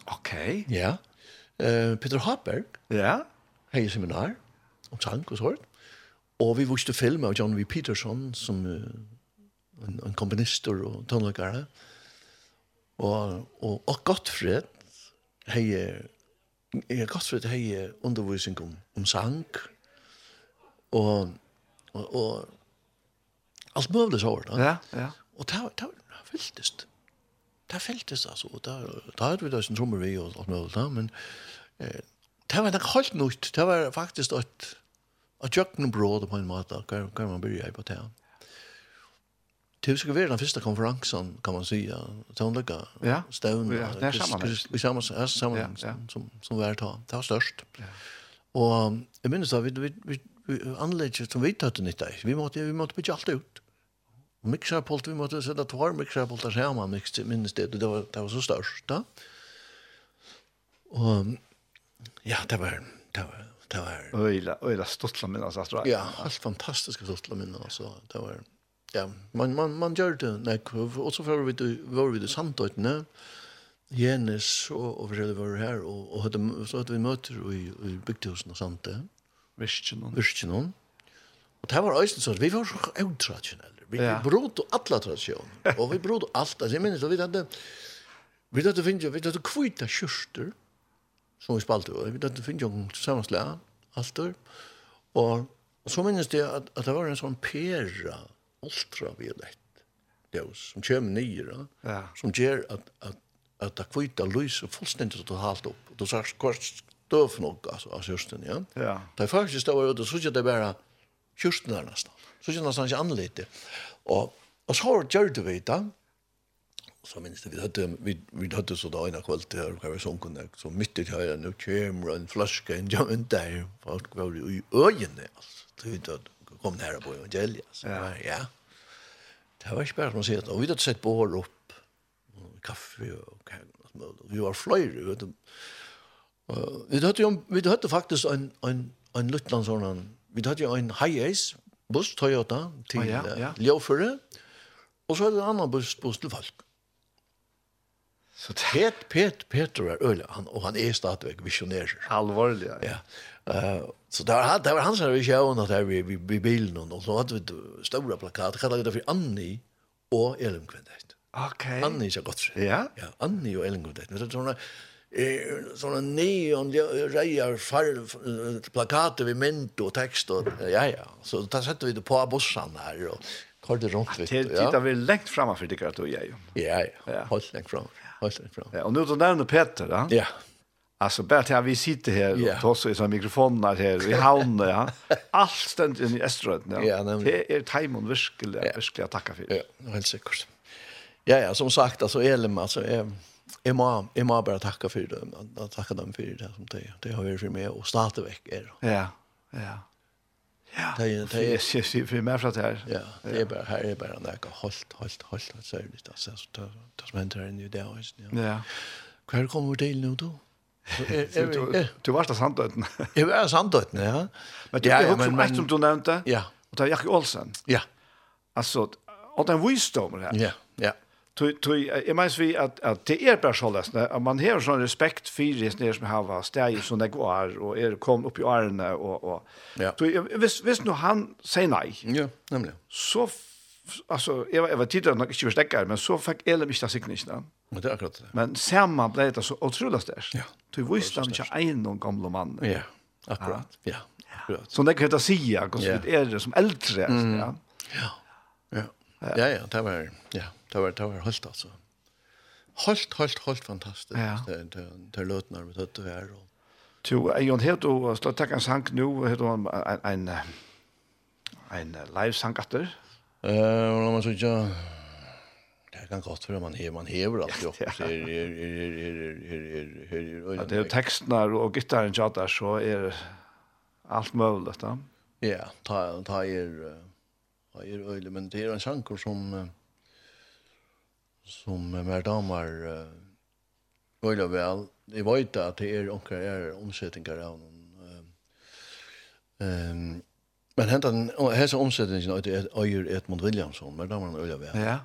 Ok. Okay. Ja. Uh, Peter Hopberg. Ja. Hej seminar om tank og sånt. og vi visste film av John V. Peterson som uh, en, en komponist og tonläggare. Og, og, og Gottfred hei Jeg Gottfred hei undervisning om, om sang og, og, og alt mulig så. Ja, ja. Og det var fylltest. Det fylltest, altså. Og det hadde vi da som trommer vi og alt mulig da, men eh, det var nok helt nytt. Det var faktisk et, et jøkkenbråd på en måte, hva man begynner på det. Ja. Det skulle vara den första konferensen kan man säga. Tandlika. Ja. Stone. Ja, det är samma. Vi som, är samma som som vart ta. Det var störst. Ja. Och jeg minnes da, vi vi, vi anledningen som vi tatt nytt i. Vi måste vi måste bytte alt ut. Mixar på vi måtte sette tvar mixar på där hemma mix minst det det var det var så störst då. Och ja, det var det var det var öjla öjla stottla minnas alltså. Ja, helt fantastiska stottla minnas altså. Det var ja, man, man, man gjør det nek, og så var vi det, var vi det samtøytene, Jenes og, og forskjellige var her, og, og hadde, så hadde vi møter i, i bygdehusene og sånt det. Visst Virkjennom. Og det var øyne sånn, vi var så utradisjonelle. Vi, ja. vi brot alle tradisjoner, og vi brot alt. Altså, jeg minnes, vi hadde, vi hadde finnet, vi hadde kvita kjørster, som vi spalte, og vi hadde finnet jo sammenslega, alter, og, og så minnes det at, at det var en sånn pera, ultraviolett ljus som kommer nyra ja. som ger att att att det kvita lyser fullständigt totalt upp. Då så kort döf nog alltså alltså just den ja. Ja. Det faktiskt det var ju så såg det bara just där nästan. Så känns nästan inte annorlunda. Och och så har gjort det vita. Så minns det vi hade vi vi hade så där en kväll där kan vi sån kunde så mitt i här nu kommer en flaska en jam där folk var i ögonen alltså. Det vet kom nära på evangeliet. Så ja. Var, ja. Det var ikke bare som å si at vi hadde sett bål opp, og kaffe og kagen, vi var fløyre, vet du. Uh, vi hadde jo vi hadde faktisk en, en, en luttland sånn, vi hadde jo en high-ace buss, Toyota, til oh, ja, ja. Ljøføre, og så hadde en annan buss, buss til folk. Så det... Pet, Pet, Peter er øyla, han, og han er stadigvæk visionær. Alvorlig, ja. ja. Uh, så det var, han, det var han som vi sjøen at vi, vi, vi bilen, og så hadde vi store plakater, kallet det for Anni og Elumkvendet. Ok. Anni er så godt. Ja? Ja, Anni og Elumkvendet. Det er sånne, sånne neon reier plakater vi mynd og tekst, og ja, ja. Så da setter vi det på bussen her, og kort det rundt litt. Det tittar vi lengt framme for det, du og jeg. Ja, ja, holdt lengt framme. Holdt lengt framme. Ja, og nå du nevner Peter, da? Ja, ja. Alltså bara att vi sitter här och yeah. tossar i såna mikrofoner här i havnen. Ja. Allt ständigt i Österröden. Ja. Ja, det är tajmon verkligen, ja. verkligen att tacka för. Ja, helt säkert. Ja, ja, som sagt, alltså Elim, alltså är Jag må, jag må bara tacka för det. Jag tackar dem för det som det, det har varit för mig och startat väck er. Ja, ja. Ja, det är det är för mig för det här. Ja, det är bara här är bara när jag hållt hållt hållt så är det alltså det som händer i det där. Ja. Kvar kommer det nu då? Du varst av Sandøyten. Jeg var av Sandøyten, ja. Men du er også ett som du nevnte, ja. og det er Jakke Olsen. Ja. Altså, og den visdom her. Ja, ja. Jeg mener vi at, at det er bare så sånn, at man har sånn respekt for det som har steg som det går, og er kom opp i årene, og, og. Ja. Så hvis, hvis nå han sier nei, ja, nemlig. så alltså jag var jag var tidigare nog inte förstäckar men så fick eller mig det signiskt där. Men det är akkurat. Men samma blev det så otroligt stärkt. Ja. Du visste han inte en någon gamla man. Ja. Akkurat. Ja. ja. Så det kan jag säga och så det är det som äldre ja. Ja. Ja. Ja ja, det var ja, det var det var helt alltså. Helt helt helt fantastiskt. Ja. Det det det låter när vi hörde det här och Jo, jeg har hørt å slå takk en sang nå, en, en, en live-sang etter. Eh, och man så ja. Det kan gott för man hever, man hever allt ju. Det är är är är det texterna och gitarren chatta så är allt möjligt då. Ja, ta ta är ta är öle men det är en sjankor som som mer damer öle väl. Det var ju att det är onkel är omsättningar av någon ehm Men hentan hesa omsetningin ut er Øyer Edmund Williamson, men där man öliga vär. Ja.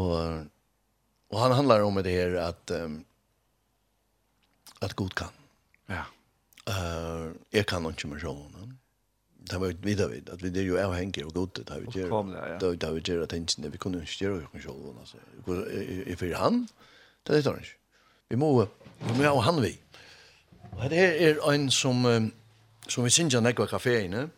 Och och han handlar om det här att um, att god kan. Ja. Eh, uh, jag kan inte mer så. Det var vi där vid att vi det ju är hänge och gott det har vi gjort. Då då vi gjorde attention vi kunde inte göra ju själva alltså. Är för han? Det är det inte. Vi må vi må han vi. Det är en som som vi syns jag näkva kaféene,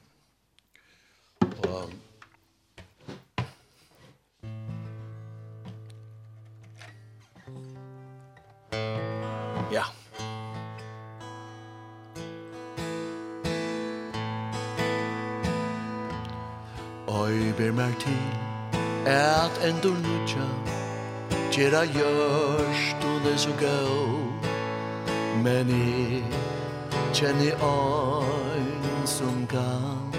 ber mer til at endur nutja Gjera gjørst og det så gau Men i kjenni ein som kan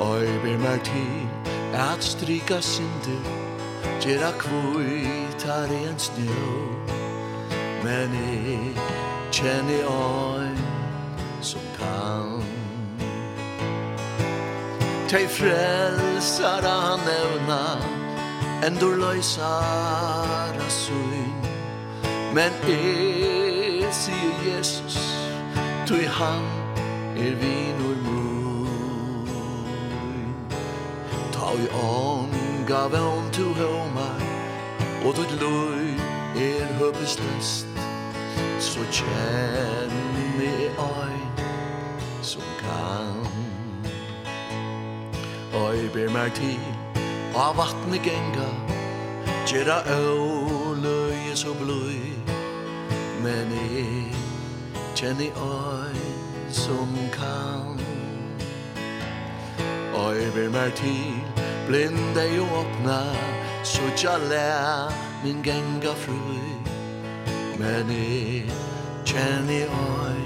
Oi ber mer til at strika synder Gjera kvuitar i en snjå Men i kjenni ein Tej frälsare han ävna Ändå löjsara syn Men är, sier Jesus Tog han er vinor mun Ta i ångav om to homar Och då löj er höpesläst Så känn mig ein Som kan Oi jeg ber meg tid Av vattnet genga Gjera øvløye så bløy. Men jeg kjenner oi som kan. Oi jeg ber meg tid Blinde jo åpna Så tja lær min genga frøy. Men jeg kjenner oi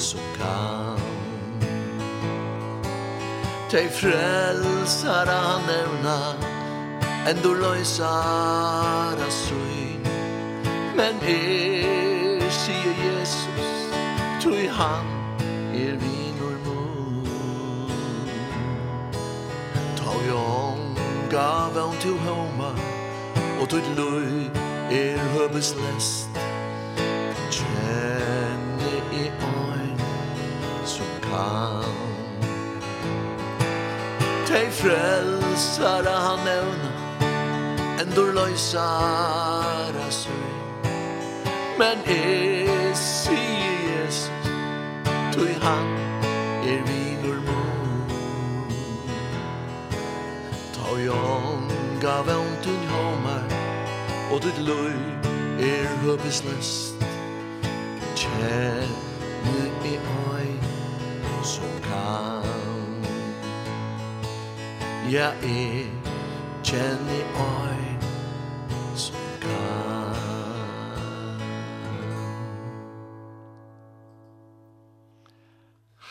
som kan. Tej frälsare han ämna Ändå löjsara syn Men er sier Jesus Tui han er vinor mor Tau jag gav han till homa Och tui löj er höbes läst Känne i oin Som kan Tei frelsara han nevna Endur loisare sui Men es i Jesus Tui han er vinur mun Ta jom gav vantun homar Og tut lui er høpes lest Tjene i oi Som kan Ja, jeg kjenner i ein som kan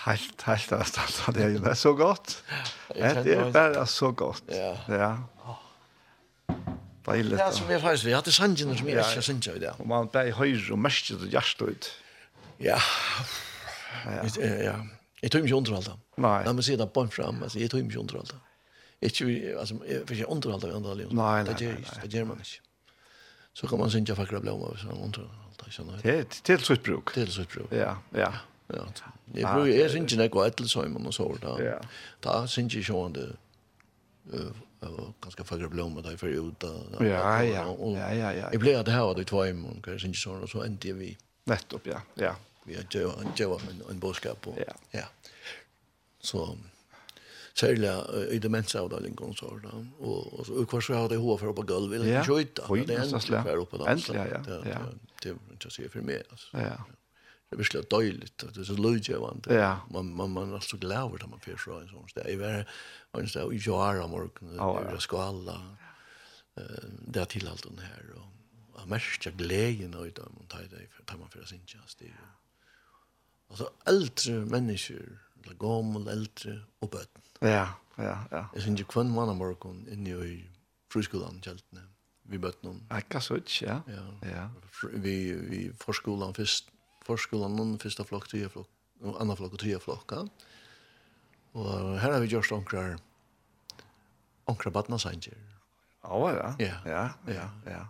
Helt, helt, helt, helt, det er så godt. Det er bare så godt. Ja. ja. Deilig. Ja, som vi faktisk, vi hadde sangene som jeg ikke har synger i det. Og man ble høyre og mest til hjertet ut. Ja. Ja. Ja. Jeg tog ikke underholdt. Nei. La meg si det på en fram. Jeg tog ikke underholdt. Ikke, vi, altså, jeg får ikke underholde av underholde. Nei, nei, nei. Det gjør man ikke. Så kan man synge fakker av blomma, hvis man underholde. Til, til sitt bruk. Til sitt bruk. Ja, ja. Ja, jeg bruker, jeg synes ikke noe etter søymen og så, da. Ja. Da synes jeg ikke det, ganske fakra blomma da jeg för ut da. Ja, ja. Ja, ja, ja. Jeg ble at det her här då två im och kanske inte så så ändte vi. Nettopp, ja. Ja. Vi har ju en en boskap på. Ja. Ja. Så særlig i demensavdelingen så da. Og, og så hva så hadde jeg hva for på gulv, eller skjøyta. Det er endelig for oppe da. Endelig, ja. Det, ja. det, det, det sier for meg, altså. Ja. Det er virkelig døyligt, det er så løygjevande. Ja. Man, man, man er så glad over det man fyrer fra en sånn sted. Jeg var en sted i Joara morgen, i Raskala, det er tilhalt den her, og jeg merker gleden av det man tar det, tar man fyrer sin tjast. Altså, eldre mennesker, eller gammel, eldre og bøten. Ja, ja, ja. Jeg synes ikke kvann mann av morgen inne i friskolen kjeltene. Vi bøten noen. Akka sutt, ja. Ja. ja. Vi, vi forskolen først, forskolen noen første flokk, tida flokk, og andre flokk og tida flokk. Og her har vi gjort onkrar, onkrar badnasanger. Ja, ja, ja, ja, ja. ja.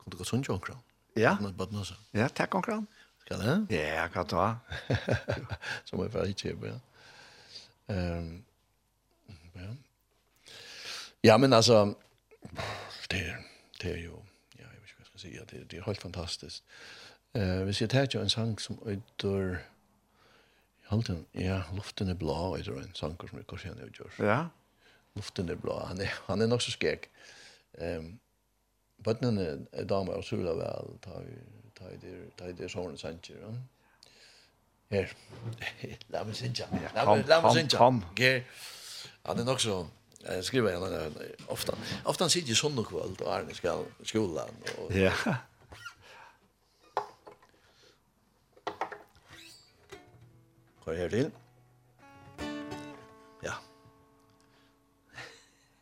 Kunne du godt sunne onkrar? Ja. Badnasanger. Ja, takk onkrar. Ja kan det? Ja, jeg kan ta. så må jeg være i kjøp, ja. Um, ja. ja, men altså, det, det er jo, ja, jeg vet ikke hva jeg skal si, ja, det, det er helt fantastisk. Uh, hvis jeg tar jo en sang som øyder, Halten, ja, luften er blå, og det er en sanger som jeg kanskje kjenner jo, Ja. Luften er blå, han er, han er nok så skek. Um, bøttene er damer og sula vel, ta i det sånne sannsjer. Her, la meg synge. la meg synge. Kom, kom. Her, han er nok så, jeg skriver igjen, ofte, ofte han sitter i sånne kveld, og Arne skal skolan. Ja. Går her til? Ja.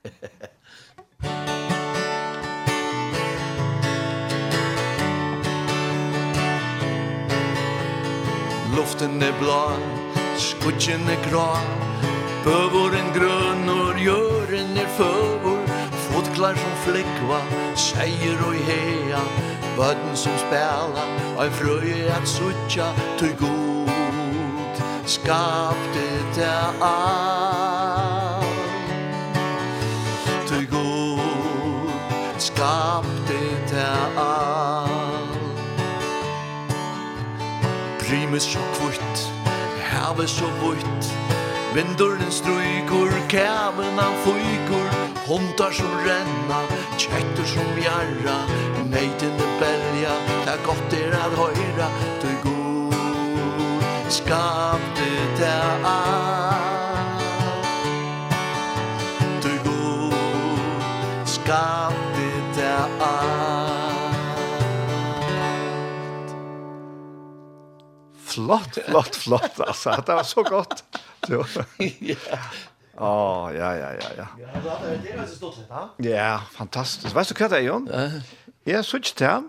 Hehehe. luften er blå skutjen er grå Bövåren grøn og jøren er føvor, Fotklar som fläckva seier og hea. Böden som spela og en fröje att sutja tøy god Skapte det alt. himmel så kvitt Havet så vitt Vinduren strykur Kæven han fykur Hundar som renna Kjettur som jarra Neitene belja Det er godt er at høyra. Du god Skapte det av flott, flott, flott. Altså, det var så gott. Ja. Ja, ja, ja, ja. Ja, det er så stort, va? Ja, fantastisk. Vet du hva det er, Jon? Jeg synes så tjut där.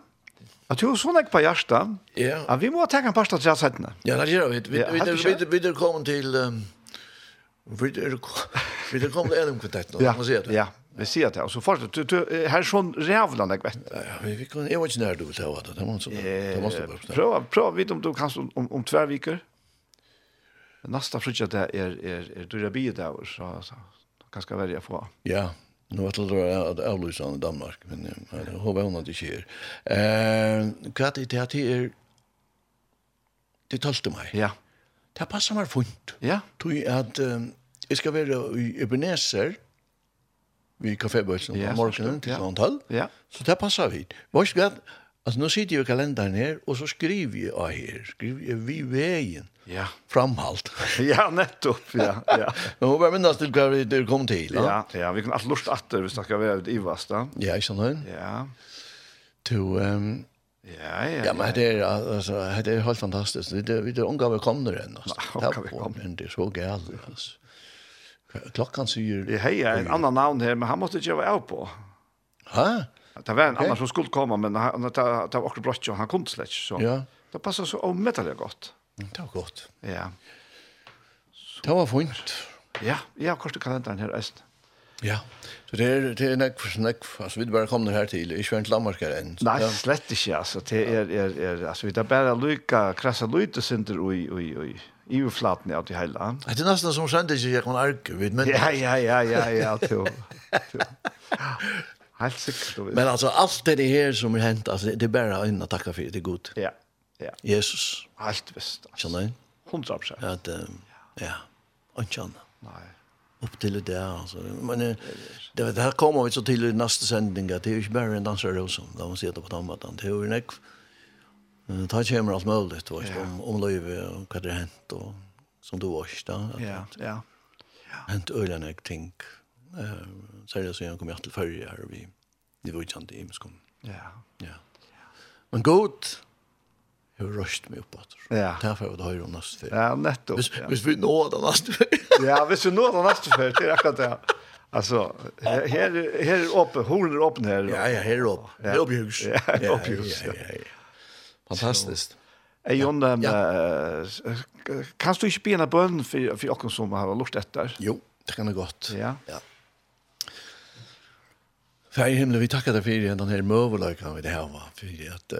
Att sånn ikke på hjertet. Ja. Ja, vi måste ta en pasta till sätten. Ja, det gjør vi. Vi vi vi vi kommer till vi vi kommer till en kvartett då, man ser det. Ja. Vi ser det. alltså så fort du, du här sån rävlande jag vet. Ja, vi vi kan jag vet inte när du vill ta det. Det måste det måste bara. Prova prova vid om du kan om om två veckor. Nästa fridge där är är är du där bi där så så ganska väl jag får. Ja. Nu vet du att avlysa i Danmark, men jag hoppas väl hon inte sker. Eh, kvart i det är det 12 mig Ja. Det passar mig fint. Ja. Du är att jag ska være i Ebenezer. Mm vid kafébøtsen på morgenen til sånn tall. Ja. Så det passer vi. Vars godt, altså nå sitter jeg i kalenderen her, og så skriver jeg av her, skriver jeg vi veien. Ja. Framhalt. ja, nettopp, ja. ja. nå må jeg minnes til hva vi kom til. Ja, ja, vi kan alt lort atter, hvis vi snakker ved i Vasta. Ja, ikke sant? Ja. To, um, Ja, ja. Ja, men det är alltså det är helt fantastiskt. Det det omgav vi kommer än alltså. Ja, vi kommer. Det är så gärna alltså. Klockan säger... Det hej är en annan namn här, men han måste inte vara av på. Ha? Det var en okay. annan som skulle komma, men han, det, det var också brott, han kom till släck. Så. Ja. Det passar så omättligt gott. Det var gott. Ja. Så. Det var fint. Ja, ja, kortet kalenderen her, Østen. Ja, så det er, det er nekk for snakk, altså vi bare kom her til, ikke vært lammarskere enn. Nei, ja. slett ikke, altså, det er, er, er, altså vi er bare lykka, krasa lyte synder, oi, oi, oi, i uflaten av det hela. Det är nästan som sände ikke jeg kan arke vid men Ja ja ja ja ja to. Helt säkert. Men altså, alt det her som er hent, altså, det är bara in att takke for det er godt. Ja. Ja. Jesus. Helt visst. Skjønner du? 100%. Att ja. ikke annet. Nei. Upp till det där alltså. Men det det här kommer vi så till i nästa sändning att det är ju bara en dansare då som Där man ser det på tammat. Det är ju en Ta kommer allt möjligt vet ja. om om löve och vad det hänt och som du varst då. Ja, ja. Ja. Hänt ölen jag tänk. Eh så det så jag kommer till förra här vi det var ju inte i Moskom. Ja. Ja. Men gott Jag har röst mig uppåt. Ja. Därför har jag höjt om nästa fyr. Ja, netto. Hvis, ja. hvis vi når den nästa fyr. ja, hvis vi når den nästa fyr, det är akkurat det. Alltså, här, her är öppen, hornen är öppen här. Ja, ja, här är öppen. Här är öppen. Ja, öppen. Ja, ja, ja. ja. Fantastiskt. Är ju om kan du inte en bön för för jag som har lust efter. Jo, det kan det gott. Ja. Ja. För i himlen vi tackar dig för den här mövelökan vi det här var för att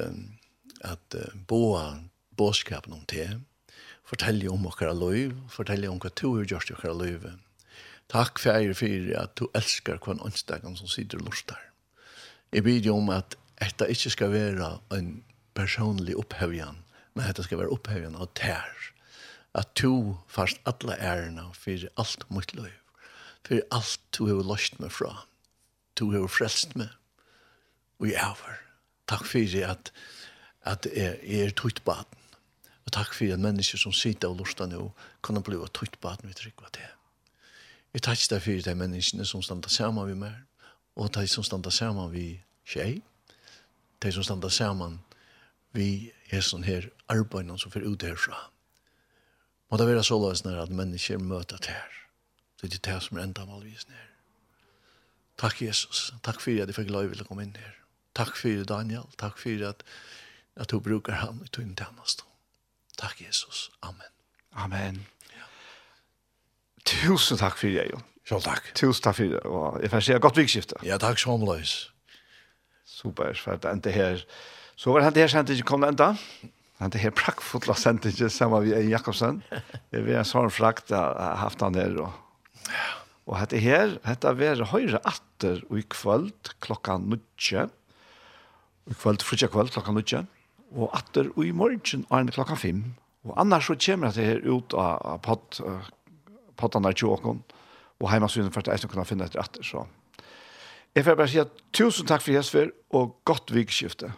att boa boskapen om te. Fortälja om våra liv, fortälja om vad du har gjort i våra liv. Takk fær for at du elskar hver åndsdagen som sitter og lustar. Jeg bidder om at dette ikke skal være en personlig opphevjan, men dette skal være opphevjan av tær. At to fast alle ærene for alt mot liv, for alt du har løst meg fra, Du har frelst meg, og jeg er Takk for at, at jeg, jeg er tøyt baden. Og takk for at mennesker som sitter og lurer nå kan bli tøyt baden vi trykker til. Jeg takk deg for de menneskene som stander sammen med meg, og de som stander sammen med tjej, de som stander sammen vi er sånn her arbeidene som får ut herfra. Må det være så løs at mennesker møter det her. Det er det som er enda malvis her. Takk Jesus. Takk for at jeg fikk lov til å komme inn her. Takk for Daniel. Takk for at, at du bruker ham i tøyne tjeneste. Takk Jesus. Amen. Amen. Ja. Tusen takk for det, Jon. Selv takk. Tusen takk for det. Og jeg får si godt vikskifte. Ja, takk så omløs. Super, for at det her... Så var det her sendt ikke kom enda. Han det her prakkfotla sendt ikke sammen med Eien Jakobsen. Det var en sånn frakt jeg har haft han her. Og, og dette her, dette var høyre atter og i kvöld klokka nutje. I kvöld, frutja kvöld klokka nutje. Og atter og i morgen er det klokka fem. Og annars så kommer dette her ut av av pott, pottene i tjåkon. Og heimasynet for at jeg kunne finne etter atter. Så jeg får bare si at tusen takk for Jesper og godt vikskiftet.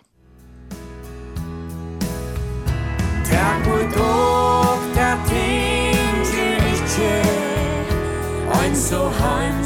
so heim